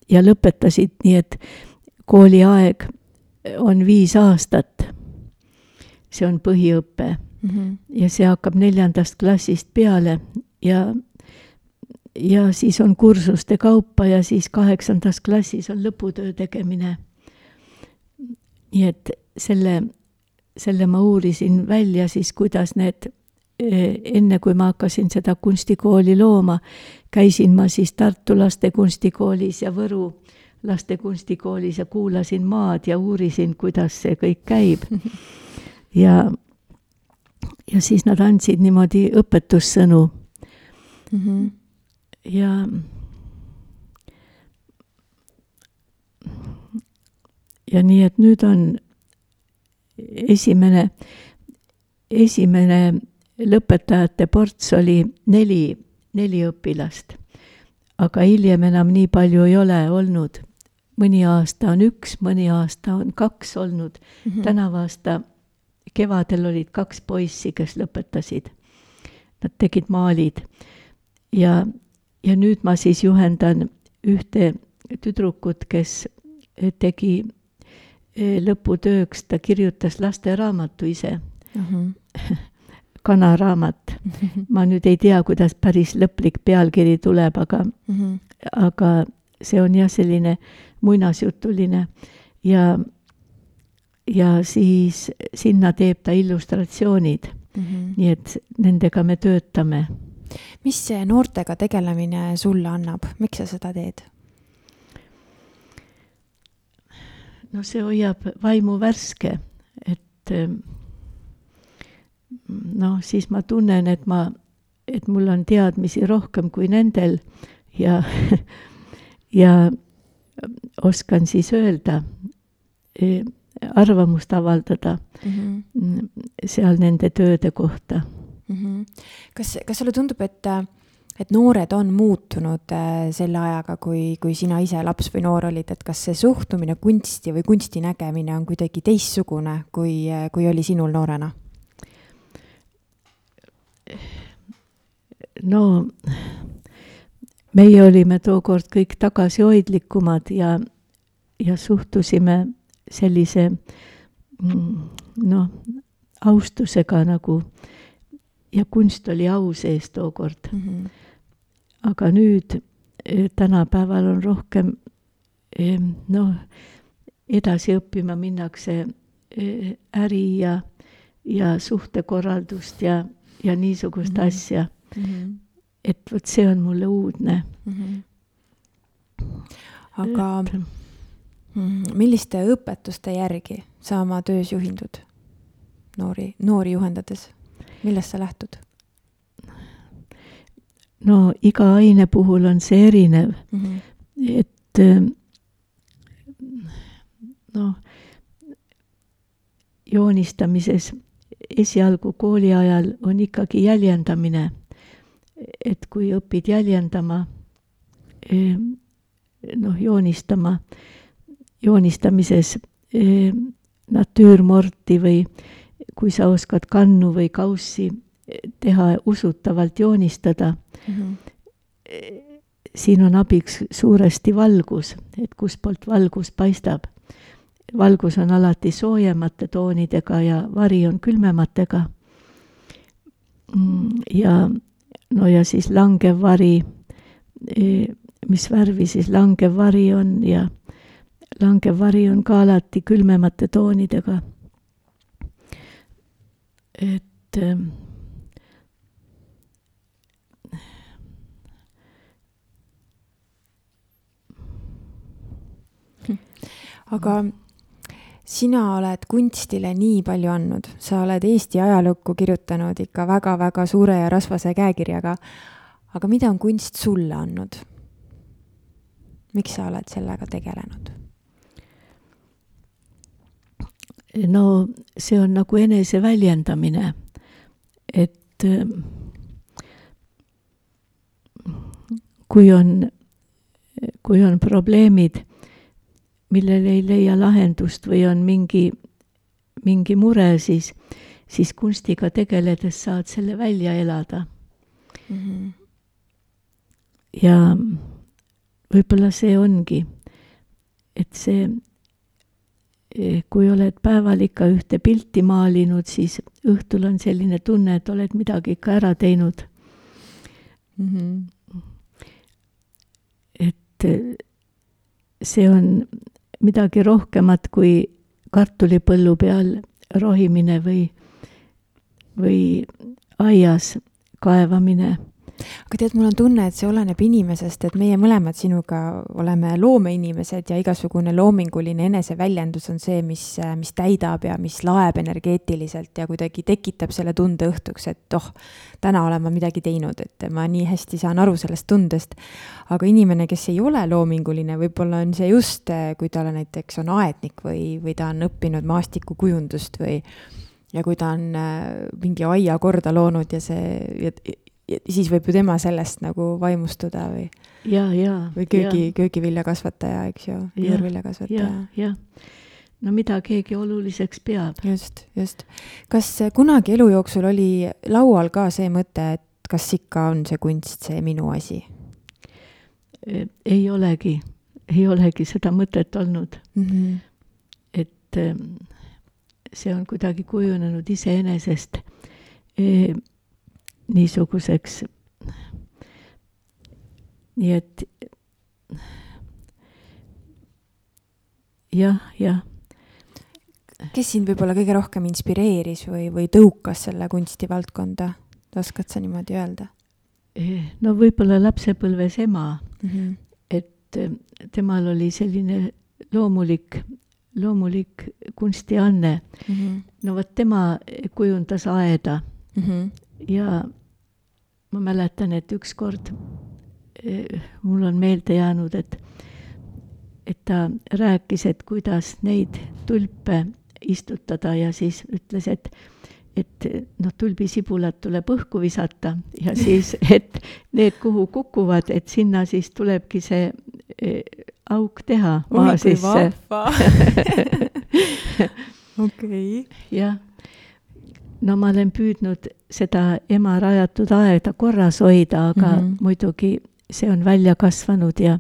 ja lõpetasid, nii et kooliaeg on viis aastat. See on põhiõpe mm -hmm. ja see hakkab neljandast klassist peale ja, ja siis on kursuste kaupa ja siis kaheksandas klassis on lõputöö tegemine. nii et selle selle ma uurisin välja siis, kuidas need, enne kui ma hakkasin seda kunstikooli looma, käisin ma siis Tartu Lastekunstikoolis ja Võru lastekunstikoolis ja kuulasin maad ja uurisin, kuidas see kõik käib. ja, ja siis nad andsid niimoodi õpetussõnu mm. -hmm. ja ja nii, et nüüd on esimene, esimene lõpetajate ports oli neli, neli õpilast. aga hiljem enam nii palju ei ole olnud. mõni aasta on üks, mõni aasta on kaks olnud mm. -hmm. tänavu aasta kevadel olid kaks poissi, kes lõpetasid. Nad tegid maalid ja, ja nüüd ma siis juhendan ühte tüdrukut, kes tegi lõputööks ta kirjutas lasteraamatu ise uh. -huh. kanaraamat. ma nüüd ei tea, kuidas päris lõplik pealkiri tuleb, aga mm, -hmm. aga see on jah, selline muinasjutuline ja, ja siis sinna teeb ta illustratsioonid mm. -hmm. nii et nendega me töötame.
mis see noortega tegelemine sulle annab, miks sa seda teed?
no see hoiab vaimu värske, et noh, siis ma tunnen, et ma, et mul on teadmisi rohkem kui nendel ja ja oskan siis öelda, e, arvamust avaldada mm -hmm. seal nende tööde kohta
mm. -hmm. kas, kas sulle tundub, et, et noored on muutunud äh, selle ajaga, kui, kui sina ise laps või noor olid, et kas see suhtumine kunsti või kunsti nägemine on kuidagi teistsugune, kui, kui oli sinul noorena?
no meie olime tookord kõik tagasihoidlikumad ja, ja suhtusime sellise mm, noh, austusega nagu ja kunst oli au sees tookord mm. -hmm. aga nüüd eh, tänapäeval on rohkem eh, noh, edasi õppima minnakse eh, äri ja, ja suhtekorraldust ja, ja niisugust mm -hmm. asja mm. -hmm et vot see on mulle uudne mm.
-hmm. aga milliste õpetuste järgi sa oma töös juhindud? Noori, noori juhendades, millest sa lähtud?
no iga aine puhul on see erinev. Mm, -hmm. et noh, joonistamises esialgu kooli ajal on ikkagi jäljendamine. Et kui õpid jäljendama, noh, joonistama, joonistamises natüürmorti või kui sa oskad kannu või kaussi teha usutavalt joonistada mm, -hmm. siin on abiks suuresti valgus, et kustpoolt valgus paistab. valgus on alati soojemate toonidega ja vari on külmematega. Mm, ja no ja siis langev vari, mis värvi siis langev vari on ja langev vari on ka alati külmemate toonidega. et ähm,
aga sina oled kunstile nii palju andnud, sa oled Eesti ajalukku kirjutanud ikka väga-väga suure ja rasvase käekirjaga. aga mida on kunst sulle andnud? miks sa oled sellega tegelenud?
No see on nagu eneseväljendamine, et kui on, kui on probleemid millel ei leia lahendust või on mingi, mingi mure, siis, siis kunstiga tegeledes saad selle välja elada mm. -hmm. ja võib-olla see ongi, et see, kui oled päeval ikka ühte pilti maalinud, siis õhtul on selline tunne, et oled midagi ikka ära teinud mm. -hmm. et see on midagi rohkemat kui kartulipõllu peal rohimine või, või aias kaevamine
aga tead, mul on tunne, et see oleneb inimesest, et meie mõlemad sinuga oleme loomeinimesed ja igasugune loominguline eneseväljendus on see, mis, mis täidab ja mis laeb energeetiliselt ja kuidagi tekitab selle tunde õhtuks, et oh, täna olen ma midagi teinud, et ma nii hästi saan aru sellest tundest. aga inimene, kes ei ole loominguline, võib-olla on see just, kui ta näiteks on aednik või, või ta on õppinud maastikukujundust või ja kui ta on äh, mingi aia korda loonud ja see, siis võib ju tema sellest nagu vaimustuda või.
ja, ja.
või köögi, köögiviljakasvataja, eks ju, juurviljakasvataja.
jah, no mida keegi oluliseks peab.
just, just. kas kunagi elu jooksul oli laual ka see mõte, et kas ikka on see kunst see minu asi?
ei olegi, ei olegi seda mõtet olnud mm. -hmm. et see on kuidagi kujunenud iseenesest eh, niisuguseks, nii et jah, jah
kes sind võib-olla kõige rohkem inspireeris või, või tõukas selle kunstivaldkonda, oskad sa niimoodi öelda?
Eh, no võib-olla lapsepõlves ema
mm, -hmm.
et eh, temal oli selline loomulik, loomulik kunstianne
Mm -hmm.
no vot, tema kujundas aeda
Mm -hmm.
Ja ma mäletan, et ükskord eh, mul on meelde jäänud, et, et ta rääkis, et kuidas neid tulpe istutada ja siis ütles, et, et noh, tulbisibulad tuleb õhku visata ja siis, et need, kuhu kukuvad, et sinna siis tulebki see eh, auk teha maa sisse.
okei.
jah, no ma olen püüdnud seda ema rajatud aeda korras hoida, aga mm. -hmm. muidugi see on välja kasvanud ja,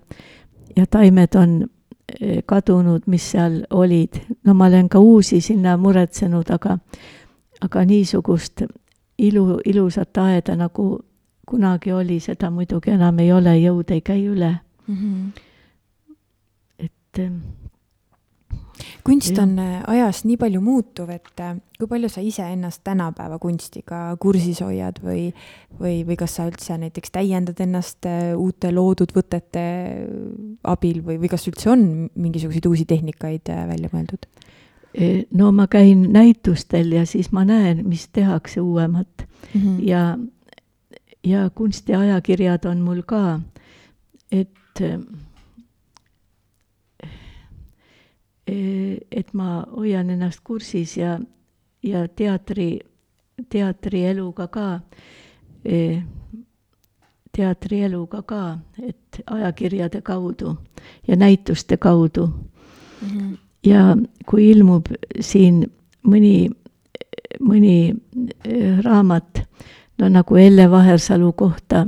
ja taimed on eh, kadunud, mis seal olid. no ma olen ka uusi sinna muretsenud, aga, aga niisugust ilu, ilusat aeda, nagu kunagi oli, seda muidugi enam ei ole, jõud ei käi üle,
Mm -hmm.
et
kunst on äh, ajas nii palju muutuv, et äh, kui palju sa iseennast tänapäeva kunstiga kursis hoiad või, või, või kas sa üldse näiteks täiendad ennast äh, uute loodud võtete abil või, või kas üldse on mingisuguseid uusi tehnikaid välja mõeldud
eh, no ma käin näitustel ja siis ma näen, mis tehakse uuemat
mm? -hmm.
ja, ja kunstiajakirjad on mul ka, et, et ma hoian ennast kursis ja, ja teatri, teatrieluga ka, teatrieluga ka, et ajakirjade kaudu ja näituste kaudu.
Mm -hmm.
ja kui ilmub siin mõni, mõni raamat, no nagu Elle Vahersalu kohta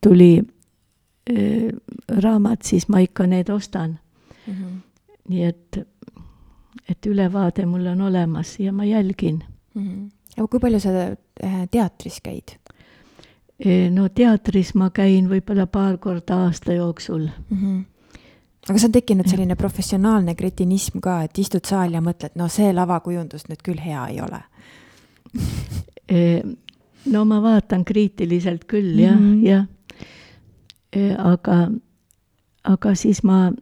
tuli raamat, siis ma ikka need ostan.
Mm -hmm.
nii et, et ülevaade mul on olemas ja ma jälgin.
Mm -hmm. aga kui palju sa äh, teatris käid
Eh, no teatris ma käin võib-olla paar korda aasta jooksul.
mm? -hmm. aga see on tekkinud selline professionaalne kretinism ka, et istud saali ja mõtled, no see lavakujundus nüüd küll hea ei ole
Eh, no ma vaatan kriitiliselt küll jah mm. -hmm. jah. aga, aga siis ma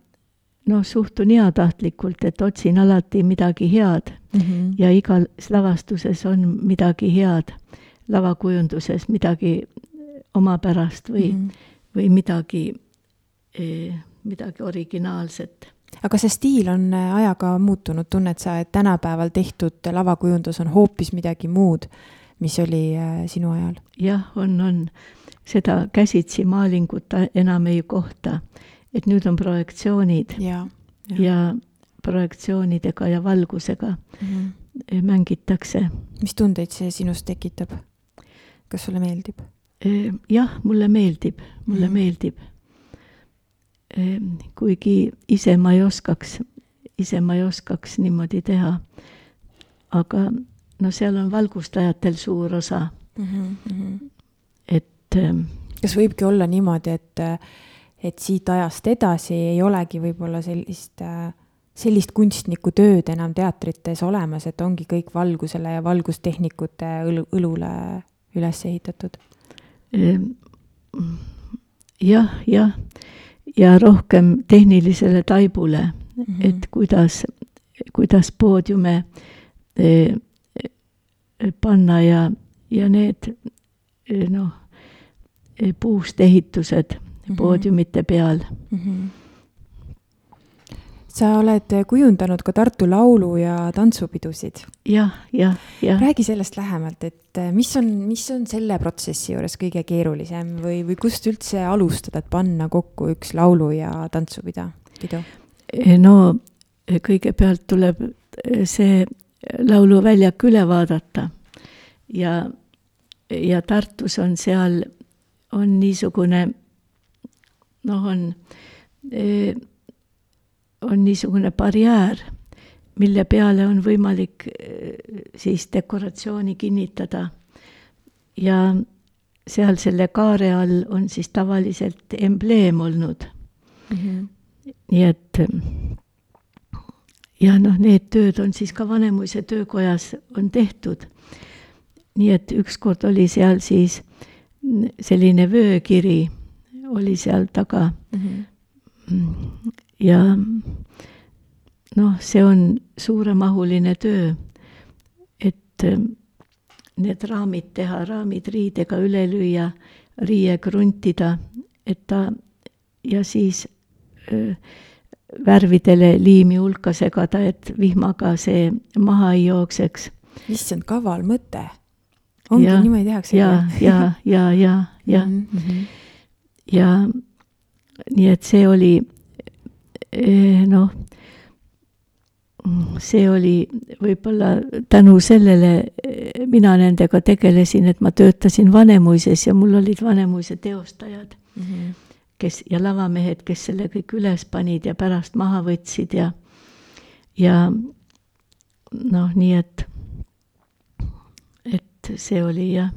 noh, suhtun heatahtlikult, et otsin alati midagi head
mm. -hmm.
ja igas lavastuses on midagi head, lavakujunduses midagi omapärast või mm. -hmm. või midagi, midagi originaalset.
aga see stiil on äh, ajaga muutunud, tunned sa, et tänapäeval tehtud lavakujundus on hoopis midagi muud, mis oli äh, sinu ajal?
jah, on, on. seda käsitsi maalingut enam ei kohta. Et nüüd on projektsioonid
ja,
ja projektsioonidega ja valgusega
mm -hmm.
mängitakse.
mis tundeid see sinus tekitab? kas sulle meeldib?
jah, mulle meeldib, mulle mm.
Mhm.
meeldib. kuigi ise ma ei oskaks, ise ma ei oskaks niimoodi teha. aga no seal on valgustajatel suur osa,
mm. -hmm.
et
kas võibki olla niimoodi, et, et siit ajast edasi ei olegi võib-olla sellist, sellist kunstniku tööd enam teatrites olemas, et ongi kõik valgusele ja valgustehnikute õlu, õlule üles ehitatud?
jah, jah, ja rohkem tehnilisele taibule mm. -hmm. et kuidas, kuidas poodiume eh, panna ja, ja need eh, noh, puust ehitused. Poodiumite peal
mm. -hmm. sa oled kujundanud ka Tartu laulu- ja tantsupidusid.
jah, jah, jah.
räägi sellest lähemalt, et mis on, mis on selle protsessi juures kõige keerulisem või, või kust üldse alustada, et panna kokku üks laulu- ja tantsupidu?
no kõigepealt tuleb see lauluväljak üle vaadata ja, ja Tartus on seal, on niisugune noh, on, on niisugune barjäär, mille peale on võimalik eh, siis dekoratsiooni kinnitada. ja seal selle kaare all on siis tavaliselt embleem olnud mm. -hmm. nii et ja noh, need tööd on siis ka Vanemuise töökojas on tehtud. nii et ükskord oli seal siis selline vöökiri oli seal taga mm. -hmm. ja noh, see on suuremahuline töö, et need raamid teha, raamid riidega üle lüüa, riie kruntida, et ta ja siis öö, värvidele liimi hulka segada, et vihmaga see maha ei jookseks.
issand, kaval mõte. ongi ja, niimoodi tehakse?
ja, ja, ja, ja, ja mm. -hmm. Ja nii et see oli eh, noh, see oli võib-olla tänu sellele eh, mina nendega tegelesin, et ma töötasin Vanemuises ja mul olid Vanemuise teostajad mm. -hmm kes ja lavamehed, kes selle kõik üles panid ja pärast maha võtsid ja, ja noh, nii et, et see oli jah,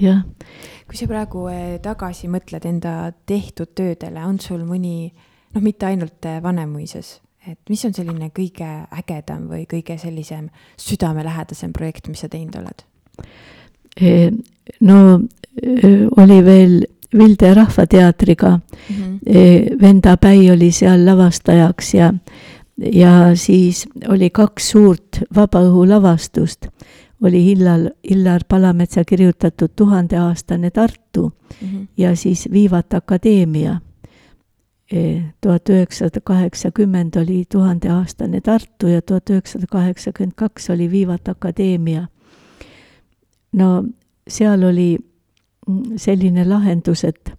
jah.
kui sa praegu eh, tagasi mõtled enda tehtud töödele, on sul mõni, noh, mitte ainult eh, Vanemuises, et mis on selline kõige ägedam või kõige sellisem südamelähedasem projekt, mis sa teinud oled?
Eh, no oli veel Vilde Rahvateatriga mm. -hmm. Venda Päi oli seal lavastajaks ja, ja siis oli kaks suurt vabaõhulavastust. Oli Illar, Illar Palametsa kirjutatud Tuhandeaastane Tartu mm -hmm. ja siis Viivat Akadeemia. E, tuhat üheksasada kaheksakümmend oli Tuhandeaastane Tartu ja tuhat üheksasada kaheksakümmend kaks oli Viivat Akadeemia. no seal oli selline lahendus, et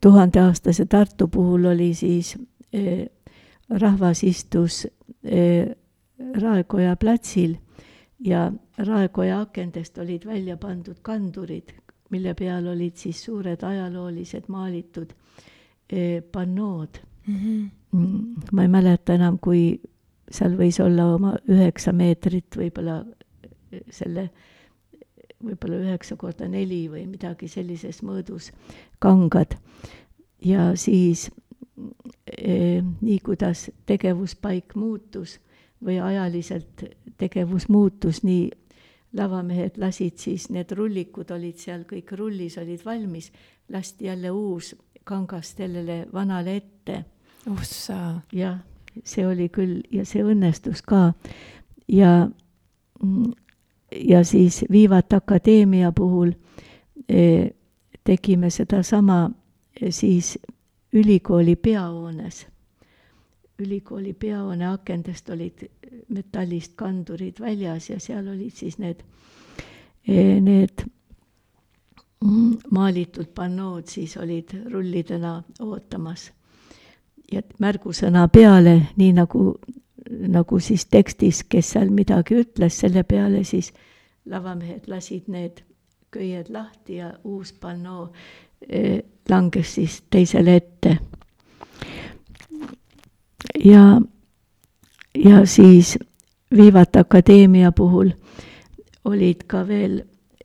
tuhandeaastase Tartu puhul oli siis eh, rahvas istus eh, Raekoja platsil ja Raekoja akendest olid välja pandud kandurid, mille peal olid siis suured ajaloolised maalitud eh, pannood mm. -hmm. ma ei mäleta enam, kui seal võis olla oma üheksa meetrit võib-olla selle äh, võib-olla üheksa korda neli või midagi sellises mõõdus kangad. ja siis e, nii, kuidas tegevuspaik muutus või ajaliselt tegevus muutus, nii lavamehed lasid siis, need rullikud olid seal kõik rullis, olid valmis, lasti jälle uus kangas sellele vanale ette.
ossa.
jah, see oli küll ja see õnnestus ka ja mm, ja siis Viivat Akadeemia puhul eh, tegime sedasama eh, siis ülikooli peahoones. Ülikooli peahoone akendest olid metallist kandurid väljas ja seal olid siis need, eh, need maalitud pannood siis olid rullidena ootamas. ja märgusõna peale, nii nagu nagu siis tekstis, kes seal midagi ütles, selle peale siis lavamehed lasid need köied lahti ja uus pannoo eh, langes siis teisele ette. Ja, ja siis Viivat Akadeemia puhul olid ka veel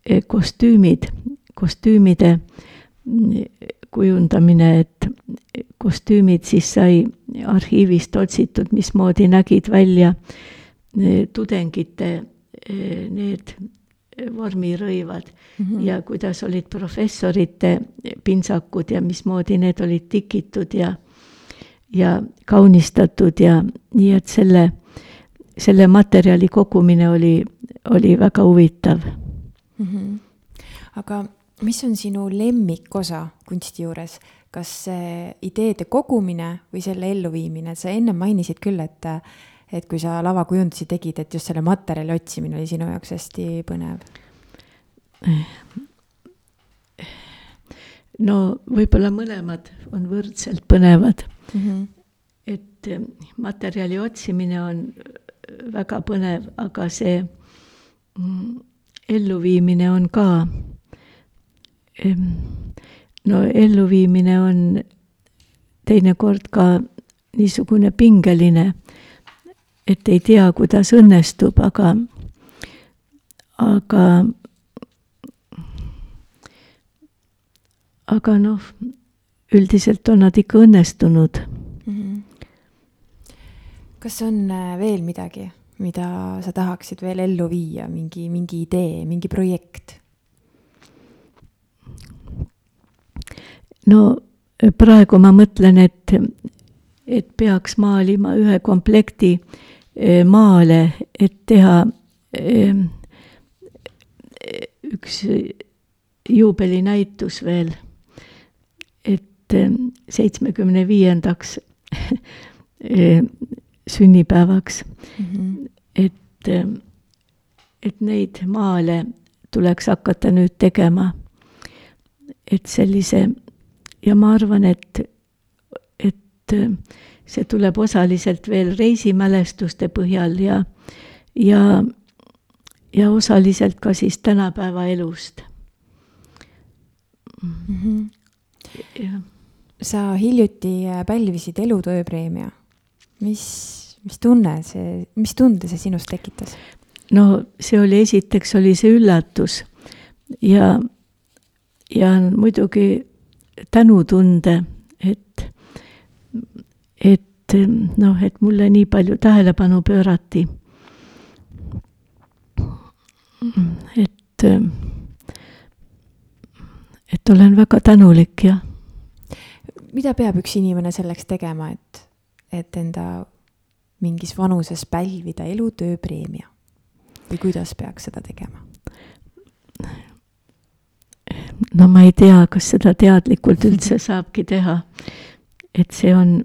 eh, kostüümid, kostüümide kujundamine, et kostüümid siis sai arhiivist otsitud, mismoodi nägid välja tudengite need vormirõivad mm -hmm. ja kuidas olid professorite pintsakud ja mismoodi need olid tikitud ja, ja kaunistatud ja nii, et selle, selle materjali kogumine oli, oli väga huvitav mm.
-hmm. aga mis on sinu lemmikosa kunsti juures, kas see ideede kogumine või selle elluviimine, sa ennem mainisid küll, et, et kui sa lavakujundusi tegid, et just selle materjali otsimine oli sinu jaoks hästi põnev.
no võib-olla mõlemad on võrdselt põnevad mm. -hmm. et eh, materjali otsimine on väga põnev, aga see mm, elluviimine on ka no elluviimine on teinekord ka niisugune pingeline, et ei tea, kuidas õnnestub, aga, aga, aga noh, üldiselt on nad ikka õnnestunud mm. -hmm.
kas on äh, veel midagi, mida sa tahaksid veel ellu viia, mingi, mingi idee, mingi projekt?
no praegu ma mõtlen, et, et peaks maalima ühe komplekti eh, maale, et teha eh, üks juubelinäitus veel, et eh, seitsmekümne viiendaks sünnipäevaks mm, -hmm. et, et neid maale tuleks hakata nüüd tegema. et sellise ja ma arvan, et, et see tuleb osaliselt veel reisimälestuste põhjal ja, ja, ja osaliselt ka siis tänapäeva elust
mm. -hmm. Ja. Sa hiljuti pälvisid elutööpreemia. mis, mis tunne see, mis tunde see sinus tekitas?
no see oli, esiteks oli see üllatus ja, ja muidugi tänutunde, et, et noh, et mulle nii palju tähelepanu pöörati. et, et olen väga tänulik ja.
Mida peab üks inimene selleks tegema, et, et enda mingis vanuses pälvida elutööpreemia või kuidas peaks seda tegema?
no ma ei tea, kas seda teadlikult üldse saabki teha. et see on.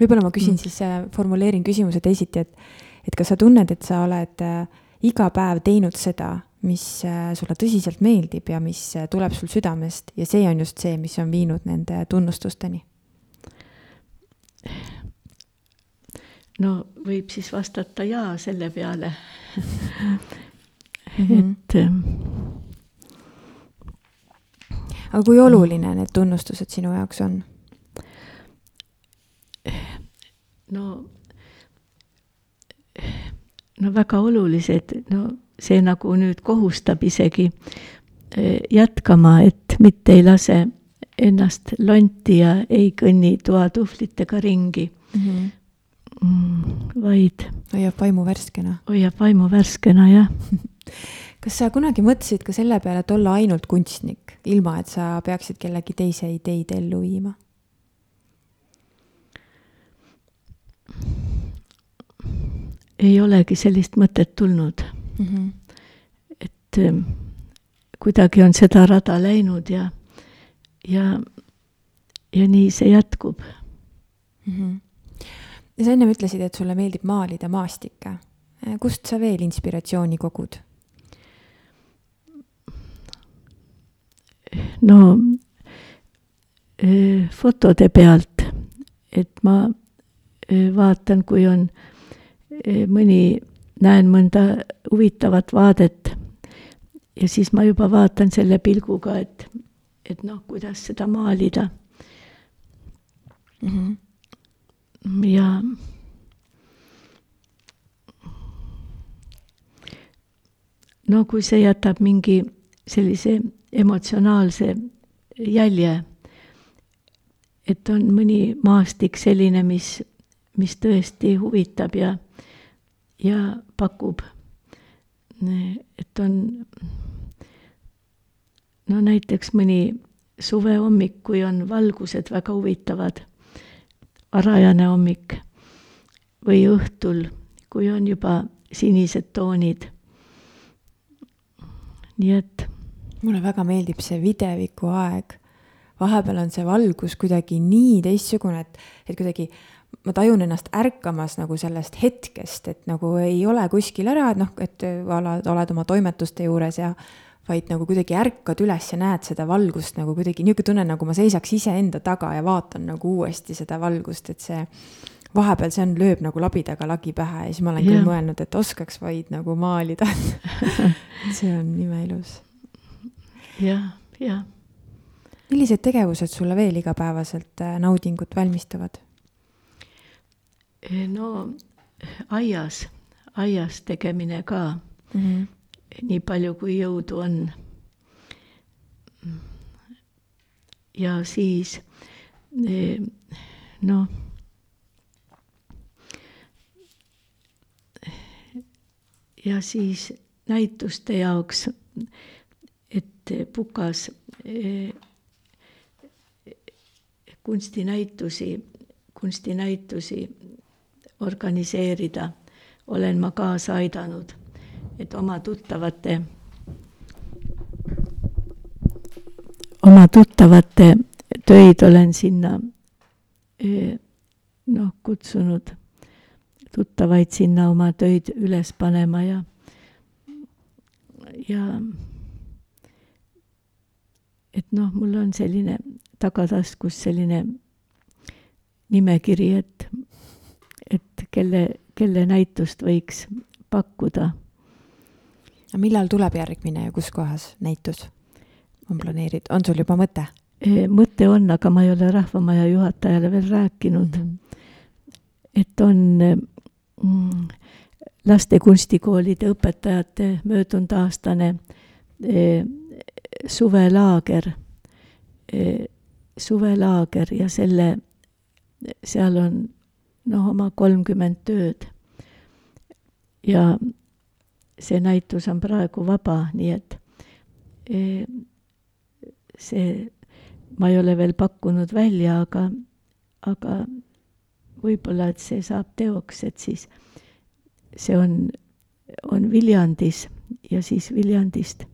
võib-olla ma küsin siis, äh, formuleerin küsimuse teisiti, et, et kas sa tunned, et sa oled äh, iga päev teinud seda, mis äh, sulle tõsiselt meeldib ja mis tuleb sul südamest ja see on just see, mis on viinud nende tunnustusteni?
no võib siis vastata jaa selle peale. -hmm. et ähm,
aga kui oluline need tunnustused sinu jaoks on?
no, no väga olulised, no see nagu nüüd kohustab isegi eh, jätkama, et mitte ei lase ennast lonti ja ei kõnni toatuhvlitega ringi mm. -hmm. vaid.
hoiab vaimu värskena.
hoiab vaimu värskena, jah
kas sa kunagi mõtlesid ka selle peale, et olla ainult kunstnik, ilma et sa peaksid kellegi teise ideid ellu viima?
ei olegi sellist mõtet tulnud mm. -hmm. et ähm, kuidagi on seda rada läinud ja, ja, ja nii see jätkub mm.
-hmm. ja sa ennem ütlesid, et sulle meeldib maalida maastikke. kust sa veel inspiratsiooni kogud?
no fotode pealt, et ma vaatan, kui on mõni, näen mõnda huvitavat vaadet ja siis ma juba vaatan selle pilguga, et, et noh, kuidas seda maalida mm. -hmm. ja no kui see jätab mingi sellise emotsionaalse jälje. et on mõni maastik selline, mis, mis tõesti huvitab ja, ja pakub. et on no näiteks mõni suvehommik, kui on valgused väga huvitavad, varajane hommik või õhtul, kui on juba sinised toonid. nii et
mulle väga meeldib see videviku aeg. vahepeal on see valgus kuidagi nii teistsugune, et, et kuidagi ma tajun ennast ärkamas nagu sellest hetkest, et nagu ei ole kuskil ära, et noh, et oled, oled oma toimetuste juures ja vaid nagu kuidagi ärkad üles ja näed seda valgust nagu kuidagi niisugune tunne, nagu ma seisaks iseenda taga ja vaatan nagu uuesti seda valgust, et see vahepeal see on, lööb nagu labidaga lagi pähe ja siis ma olen ja. küll mõelnud, et oskaks vaid nagu maalida see on imeilus
jah, jah.
millised tegevused sulle veel igapäevaselt äh, naudingut valmistavad?
No aias, aias tegemine ka
mm. -hmm.
nii palju, kui jõudu on. ja siis noh ja siis näituste jaoks, et Pukas eh, kunstinäitusi, kunstinäitusi organiseerida. Olen ma kaasa aidanud, et oma tuttavate, oma tuttavate töid olen sinna eh, noh, kutsunud tuttavaid sinna oma töid üles panema ja, ja et noh, mul on selline tagataskus selline nimekiri, et, kelle, kelle näitust võiks pakkuda.
millal tuleb järgmine ja kus kohas näitus on planeeritud, on sul juba mõte?
E, mõte on, aga ma ei ole Rahvamaja juhatajale veel rääkinud mm. -hmm. et on Mm, laste kunstikoolide õpetajate möödunud aastane eh, suvelaager, eh, suvelaager ja selle, seal on noh, oma kolmkümmend tööd. ja see näitus on praegu vaba, nii et eh, see, ma ei ole veel pakkunud välja, aga, aga võib-olla, et see saab teoks, et siis see on, on Viljandis ja siis Viljandist.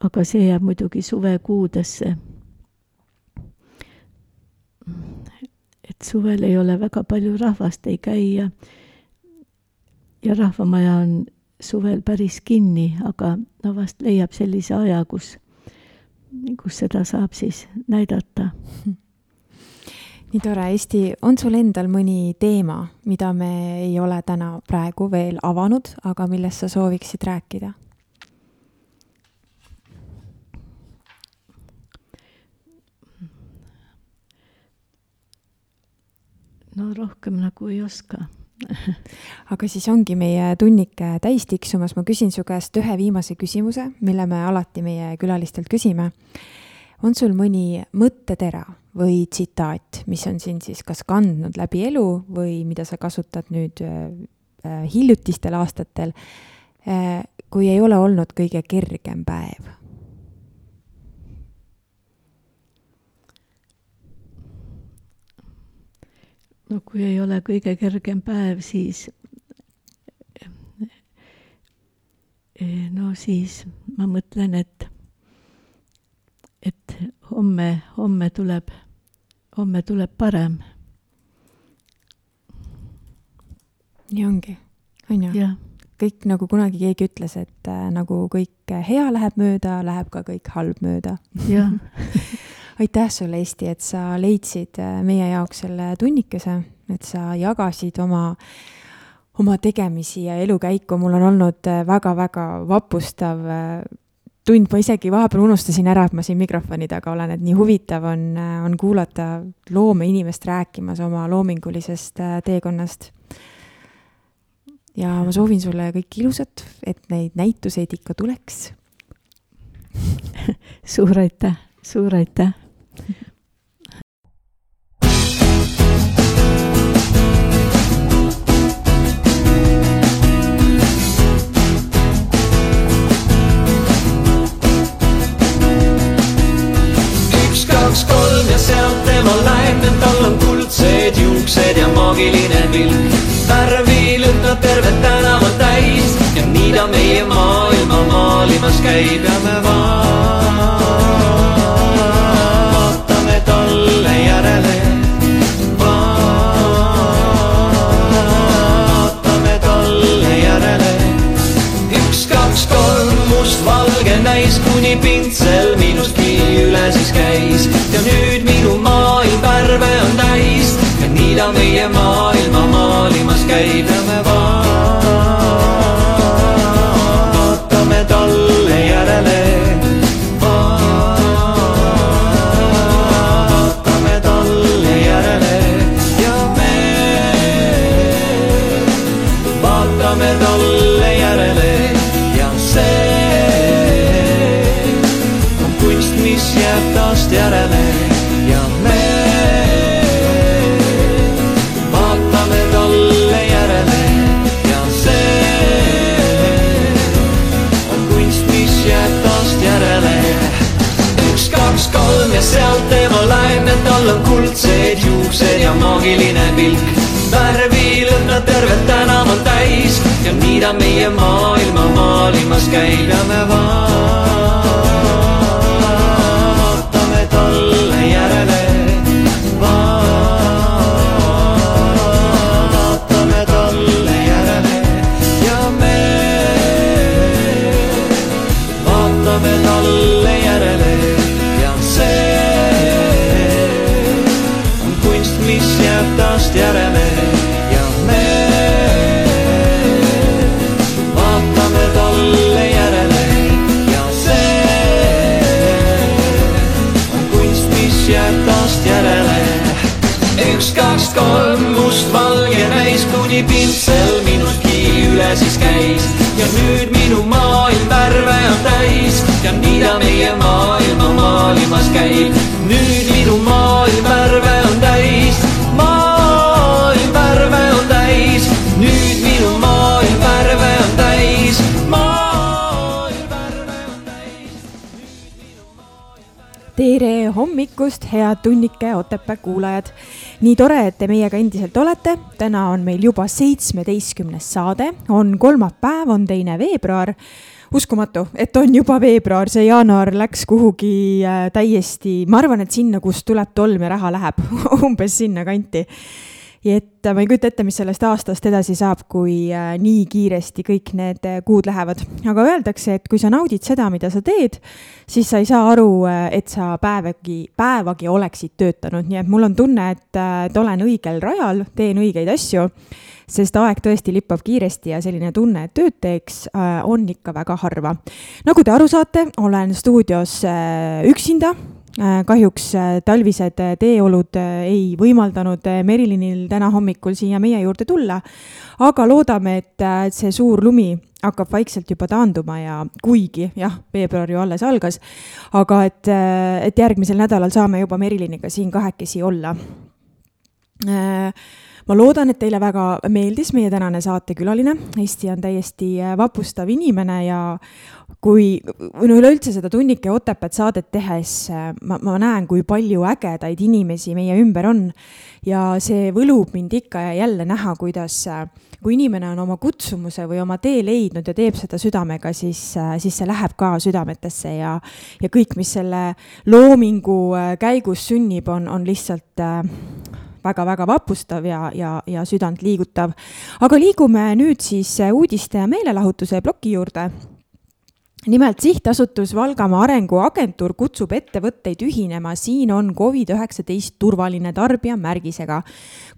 aga see jääb muidugi suvekuudesse. Et suvel ei ole väga palju rahvast, ei käi ja, ja rahvamaja on suvel päris kinni, aga no vast leiab sellise aja, kus, kus seda saab siis näidata
nii tore, Eesti, on sul endal mõni teema, mida me ei ole täna praegu veel avanud, aga millest sa sooviksid rääkida?
No rohkem nagu ei oska.
Aga siis ongi meie tunnike täis tiksumas, ma küsin su käest ühe viimase küsimuse, mille me alati meie külalistelt küsime. On sul mõni mõttetera või tsitaat, mis on sind siis kas kandnud läbi elu või mida sa kasutad nüüd äh, äh, hiljutistel aastatel? Äh,, kui ei ole olnud kõige kergem päev?
No kui ei ole kõige kergem päev, siis äh, no siis ma mõtlen, et et homme, homme tuleb, homme tuleb parem.
nii ongi, on ju? kõik nagu kunagi keegi ütles, et äh, nagu kõik hea läheb mööda, läheb ka kõik halb mööda.
jah
aitäh sulle, Eesti, et sa leidsid äh, meie jaoks selle tunnikese, et sa jagasid oma oma tegemisi ja elukäiku, mul on olnud väga-väga äh, vapustav äh, tund. Ma isegi vahepeal unustasin ära, et ma siin mikrofoni taga olen, et nii huvitav on, on kuulata loomeinimest rääkimas oma loomingulisest teekonnast. ja ma soovin sulle kõike ilusat, et neid näituseid ikka tuleks.
Suur aitäh, suur aitäh
sealt tema läheb, et tal on kuldsed juuksed ja maagiline pilk. värvi lükkab tervet tänavat täis ja nii ta meie maailma maalimas käib ja me vaatame nüüd minu maailm värve on täis. Ja nii ta meie maailma maalimas käib ja me vaatame kuldsed juuksed ja maagiline pilk. värvilõhnad tervet tänavat täis ja nii ta meie maailma maalimas käib ja me vaatame siis käis ja nüüd minu maailm värve on täis ja nii ta meie maailma maalimas käib. nüüd minu maailm värve on täis, maailm värve on täis, nüüd minu maailm värve on täis, maailm värve on täis.
tere hommikust, head tunnike Otepää kuulajad. Nii tore, et te meiega endiselt olete. täna on meil juba seitsmeteistkümnes saade, on kolmapäev, on teine veebruar. uskumatu, et on juba veebruar, see jaanuar läks kuhugi äh, täiesti, ma arvan, et sinna, kust tuleb tolm ja raha läheb umbes sinna kanti et ma ei kujuta ette, mis sellest aastast edasi saab, kui äh, nii kiiresti kõik need äh, kuud lähevad. aga öeldakse, et kui sa naudid seda, mida sa teed, siis sa ei saa aru, äh, et sa päevagi, päevagi oleksid töötanud, nii et mul on tunne, et, et olen õigel rajal, teen õigeid asju, sest aeg tõesti lippab kiiresti ja selline tunne, et tööd teeks, on ikka väga harva. nagu te aru saate, olen stuudios üksinda Äh, kahjuks äh, talvised äh, teeolud ei võimaldanud Merilinil täna hommikul siia meie juurde tulla, aga loodame, et see suur lumi hakkab vaikselt juba taanduma ja kuigi jah, veebruar ju alles algas, aga et, et järgmisel nädalal saame juba Meriliniga siin kahekesi olla ma loodan, et teile väga meeldis meie tänane saatekülaline. Eesti on täiesti vapustav inimene ja kui, või no üleüldse seda Tunnike Otepääd saadet tehes ma, ma näen, kui palju ägedaid inimesi meie ümber on. ja see võlub mind ikka ja jälle näha, kuidas, kui inimene on oma kutsumuse või oma tee leidnud ja teeb seda südamega, siis, siis see läheb ka südametesse ja, ja kõik, mis selle loomingu käigus sünnib, on, on lihtsalt väga-väga vapustav ja, ja, ja südant liigutav. aga liigume nüüd siis uudiste ja meelelahutuse ploki juurde nimelt sihtasutus Valgamaa Arenguagentuur kutsub ettevõtteid ühinema, siin on Covid-19 turvaline tarbija märgisega.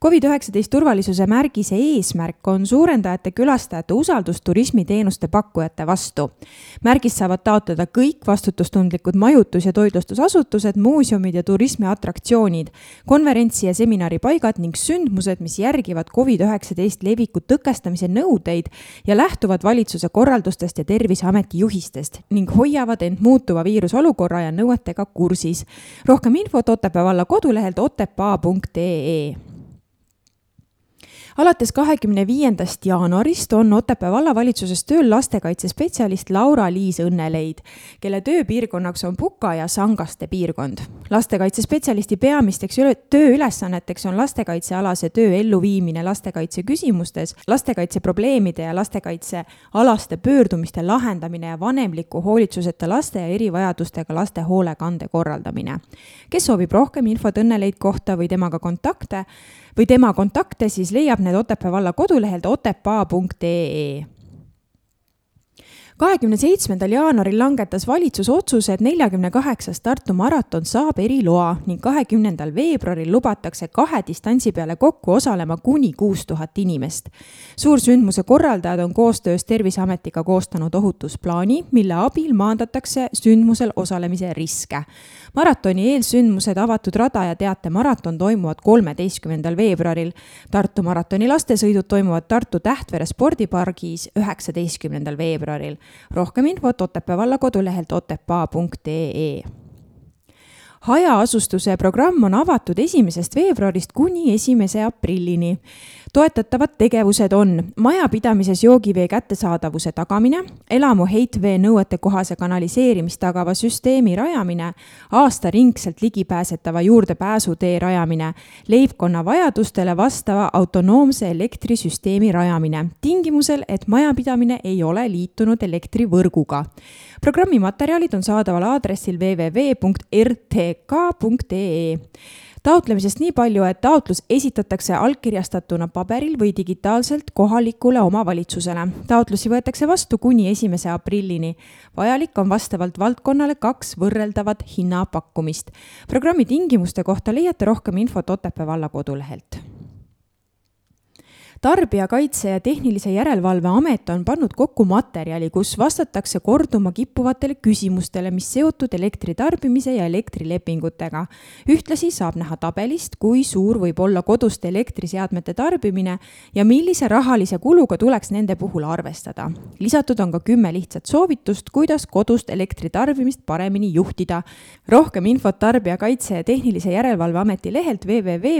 Covid-19 turvalisuse märgise eesmärk on suurendajate külastajate usaldust turismiteenuste pakkujate vastu. märgist saavad taotleda kõik vastutustundlikud majutus- ja toitlustusasutused, muuseumid ja turismiatraktsioonid, konverentsi- ja seminaripaigad ning sündmused, mis järgivad Covid-19 leviku tõkestamise nõudeid ja lähtuvad valitsuse korraldustest ja Terviseameti juhistest nõuetest ning hoiavad end muutuva viirusolukorra ja nõuetega kursis. rohkem infot Otepää valla kodulehelt otepaa.ee alates kahekümne viiendast jaanuarist on Otepää vallavalitsuses tööl lastekaitsespetsialist Laura-Liis Õnneleid, kelle tööpiirkonnaks on Puka ja Sangaste piirkond. lastekaitsespetsialisti peamisteks tööülesanneteks on lastekaitsealase töö elluviimine lastekaitse küsimustes, lastekaitse probleemide ja lastekaitsealaste pöördumiste lahendamine ja vanemliku hoolitsuseta laste ja erivajadustega laste hoolekande korraldamine. kes soovib rohkem infot Õnneleid kohta või temaga kontakte, või tema kontakte, siis leiab need Otepää valla kodulehelt otepaa.ee kahekümne seitsmendal jaanuaril langetas valitsus otsuse, et neljakümne kaheksas Tartu maraton saab eriloa ning kahekümnendal veebruaril lubatakse kahe distantsi peale kokku osalema kuni kuus tuhat inimest. suursündmuse korraldajad on koostöös Terviseametiga koostanud ohutusplaani, mille abil maandatakse sündmusel osalemise riske maratoni eelsündmused Avatud rada ja teatemaraton toimuvad kolmeteistkümnendal veebruaril. Tartu maratoni lastesõidud toimuvad Tartu Tähtvere spordipargis üheksateistkümnendal veebruaril. rohkem infot Otepää valla kodulehelt otepaa.ee hajaasustuse programm on avatud esimesest veebruarist kuni esimese aprillini. toetatavad tegevused on majapidamises joogivee kättesaadavuse tagamine, elamu heitvee nõuetekohase kanaliseerimist tagava süsteemi rajamine, aastaringselt ligipääsetava juurdepääsutee rajamine, leibkonna vajadustele vastava autonoomse elektrisüsteemi rajamine, tingimusel, et majapidamine ei ole liitunud elektrivõrguga programmi materjalid on saadaval aadressil www.rtk.ee taotlemisest nii palju, et taotlus esitatakse allkirjastatuna paberil või digitaalselt kohalikule omavalitsusele. taotlusi võetakse vastu kuni esimese aprillini. vajalik on vastavalt valdkonnale kaks võrreldavat hinnapakkumist. programmi tingimuste kohta leiate rohkem infot Otepää valla kodulehelt tarbijakaitse ja Tehnilise Järelevalve Amet on pannud kokku materjali, kus vastatakse korduma kippuvatele küsimustele, mis seotud elektritarbimise ja elektrilepingutega. ühtlasi saab näha tabelist, kui suur võib olla koduste elektriseadmete tarbimine ja millise rahalise kuluga tuleks nende puhul arvestada. lisatud on ka kümme lihtsat soovitust, kuidas kodust elektritarbimist paremini juhtida. rohkem infot Tarbijakaitse ja Tehnilise Järelevalve Ameti lehelt www.ttja.ee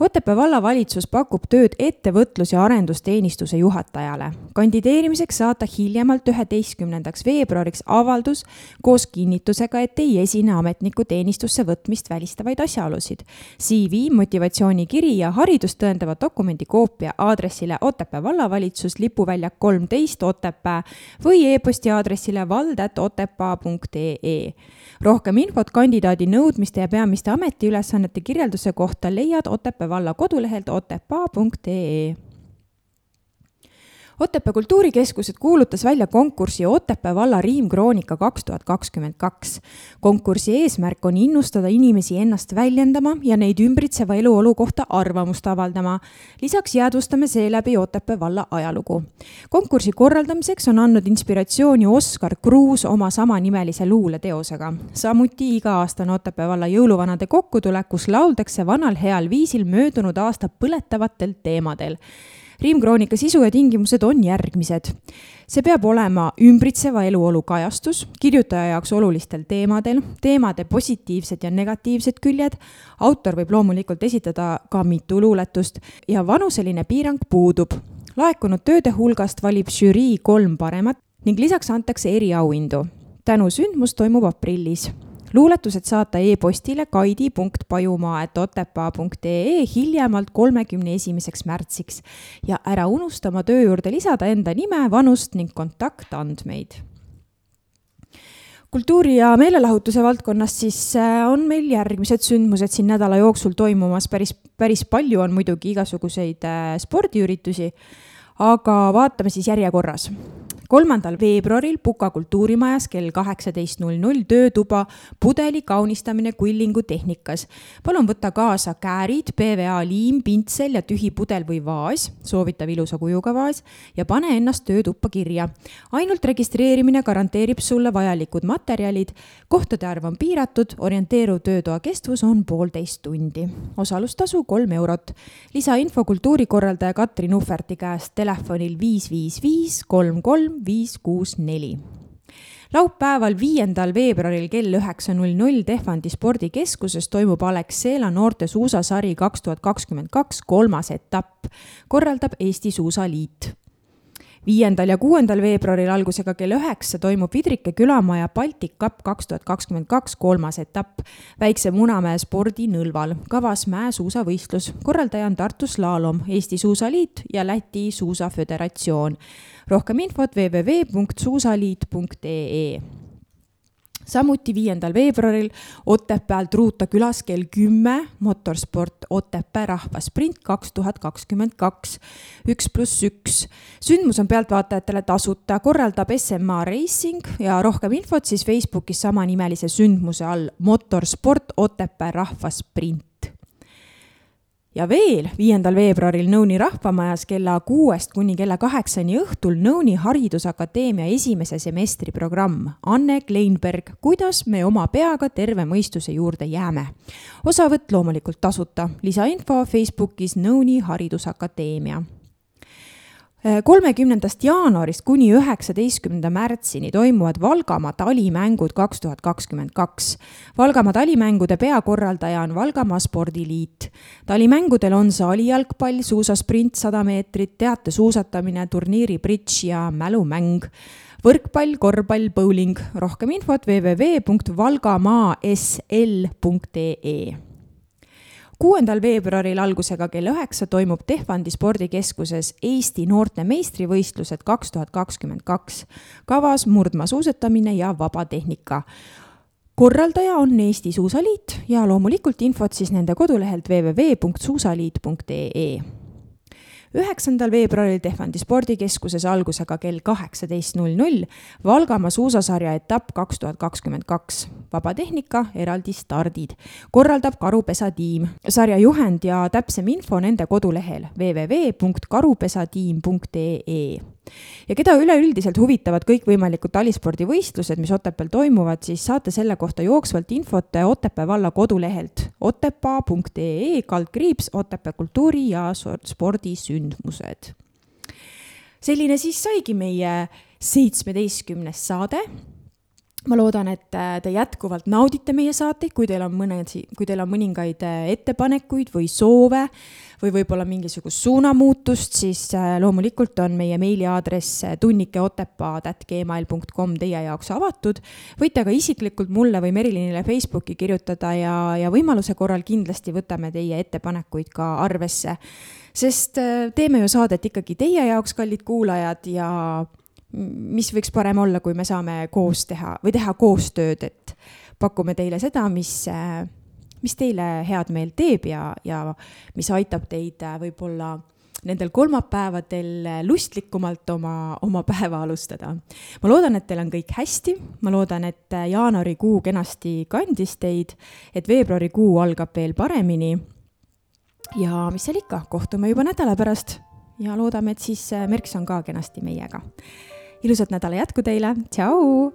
Otepää vallavalitsus pakub tööd ettevõtlus- ja arendusteenistuse juhatajale. kandideerimiseks saata hiljemalt üheteistkümnendaks veebruariks avaldus koos kinnitusega, et ei esine ametniku teenistusse võtmist välistavaid asjaolusid. CV, motivatsioonikiri ja haridust tõendava dokumendi koopia aadressile Otepää vallavalitsus, lipuväljak kolmteist Otepää või e-posti aadressile vald.otepaa.ee rohkem infot kandidaadi nõudmiste ja peamiste ametiülesannete kirjelduse kohta leiad Otepää valla kodulehelt otepaa.ee Otepää kultuurikeskused kuulutas välja konkursi Otepää valla riimkroonika kaks tuhat kakskümmend kaks. konkursi eesmärk on innustada inimesi ennast väljendama ja neid ümbritseva eluolu kohta arvamust avaldama. lisaks jäädvustame seeläbi Otepää valla ajalugu. konkursi korraldamiseks on andnud inspiratsiooni Oskar Kruus oma samanimelise luuleteosega. samuti iga-aastane Otepää valla jõuluvanade kokkutulek, kus lauldakse vanal heal viisil möödunud aasta põletavatel teemadel riimkroonika sisu ja tingimused on järgmised. see peab olema ümbritseva eluolu kajastus, kirjutaja jaoks olulistel teemadel, teemade positiivsed ja negatiivsed küljed, autor võib loomulikult esitada ka mitu luuletust ja vanuseline piirang puudub. laekunud tööde hulgast valib žürii kolm paremat ning lisaks antakse eriauhindu. tänu sündmus toimub aprillis luuletused saata e-postile kaidi.pajumaa.otepaa.ee hiljemalt kolmekümne esimeseks märtsiks. Ja ära unusta oma töö juurde lisada enda nime, vanust ning kontaktandmeid. Kultuuri ja meelelahutuse valdkonnas siis äh, on meil järgmised sündmused siin nädala jooksul toimumas, päris, päris palju on muidugi igasuguseid äh, spordiüritusi, aga vaatame siis järjekorras kolmandal veebruaril Puka kultuurimajas kell kaheksateist null null töötuba pudeli kaunistamine Kullingu tehnikas. palun võtta kaasa käärid, PVA liim, pintsel ja tühi pudel või vaas, soovitav ilusa kujuga vaas ja pane ennast töötuppa kirja. ainult registreerimine garanteerib sulle vajalikud materjalid, kohtade arv on piiratud, orienteeruv töötoa kestvus on poolteist tundi. osalustasu kolm eurot. lisainfo kultuurikorraldaja Katrin Uhverti käest telefonil viis viis viis kolm kolm viis, kuus, neli laupäeval, viiendal veebruaril kell üheksa null null Tehvandi spordikeskuses toimub Alexela noorte suusasari kaks tuhat kakskümmend kaks kolmas etapp, korraldab Eesti Suusaliit viiendal ja kuuendal veebruaril algusega kell üheksa toimub Vidrike külamaja Baltic Cup kaks tuhat kakskümmend kaks kolmas etapp Väikse Munamäe spordinõlval, kavas mäesuusavõistlus. korraldaja on Tartu Slalom, Eesti Suusaliit ja Läti Suusaföderatsioon. Rohkem infot www.suusaliit.ee samuti viiendal veebruaril Otepäält Ruuta külas kell kümme motorsport Otepää rahvasprint kaks tuhat kakskümmend kaks, üks pluss üks. sündmus on pealtvaatajatele tasuta, korraldab SMA Racing ja rohkem infot siis Facebookis samanimelise sündmuse all. Motorsport Otepää rahvasprint ja veel viiendal veebruaril Nõuni rahvamajas kella kuuest kuni kella kaheksani õhtul Nõuni Haridusakadeemia esimese semestri programm. Anne Kleinberg, kuidas me oma peaga terve mõistuse juurde jääme. osavõtt loomulikult tasuta, lisainfo Facebookis Nõuni Haridusakadeemia kolmekümnendast jaanuarist kuni üheksateistkümnenda märtsini toimuvad Valgamaa talimängud kaks tuhat kakskümmend kaks. Valgamaa talimängude peakorraldaja on Valgamaa Spordiliit. talimängudel on saalijalgpall, suusasprint sada meetrit, teatesuusatamine, turniiri bridž ja mälumäng võrkpall, korvpall, bowling. rohkem infot www.valgamaasl.ee kuuendal veebruaril algusega kell üheksa toimub Tehvandi spordikeskuses Eesti noorte meistrivõistlused kaks tuhat kakskümmend kaks. kavas murdmaasuusatamine ja vabatehnika korraldaja on Eesti Suusaliit ja loomulikult infot siis nende kodulehelt www.suusaliit.ee üheksandal veebruaril Tehvandi spordikeskuses algusega kell kaheksateist null null Valgamaa suusasarja etapp kaks tuhat kakskümmend kaks. vabatehnika, eraldi stardid. korraldab Karupesa tiim. sarja juhend ja täpsem info nende kodulehel www.karupesatiim.ee ja keda üleüldiselt huvitavad kõikvõimalikud talispordivõistlused, mis Otepääl toimuvad, siis saate selle kohta jooksvalt infot Otepää valla kodulehelt otepaa.ee kaldkriips Otepää kultuuri ja spordisündmused. selline siis saigi meie seitsmeteistkümnes saade ma loodan, et te jätkuvalt naudite meie saateid, kui teil on mõned, kui teil on mõningaid ettepanekuid või soove või võib-olla mingisugust suunamuutust, siis äh, loomulikult on meie meiliaadress äh, tunnikeotepaa.gmail.com teie jaoks avatud. võite ka isiklikult mulle või Merilinile Facebooki kirjutada ja, ja võimaluse korral kindlasti võtame teie ettepanekuid ka arvesse. sest äh, teeme ju saadet ikkagi teie jaoks, kallid kuulajad, ja mis võiks parem olla, kui me saame koos teha või teha koostööd, et pakume teile seda, mis mis teile head meelt teeb ja, ja mis aitab teid äh, võib-olla nendel kolmapäevadel lustlikumalt oma, oma päeva alustada. ma loodan, et teil on kõik hästi, ma loodan, et äh, jaanuarikuu kenasti kandis teid, et veebruarikuu algab veel paremini. ja mis seal ikka, kohtume juba nädala pärast ja loodame, et siis äh, Merks on ka kenasti meiega. Ilusat nädala jätku teile, tšau!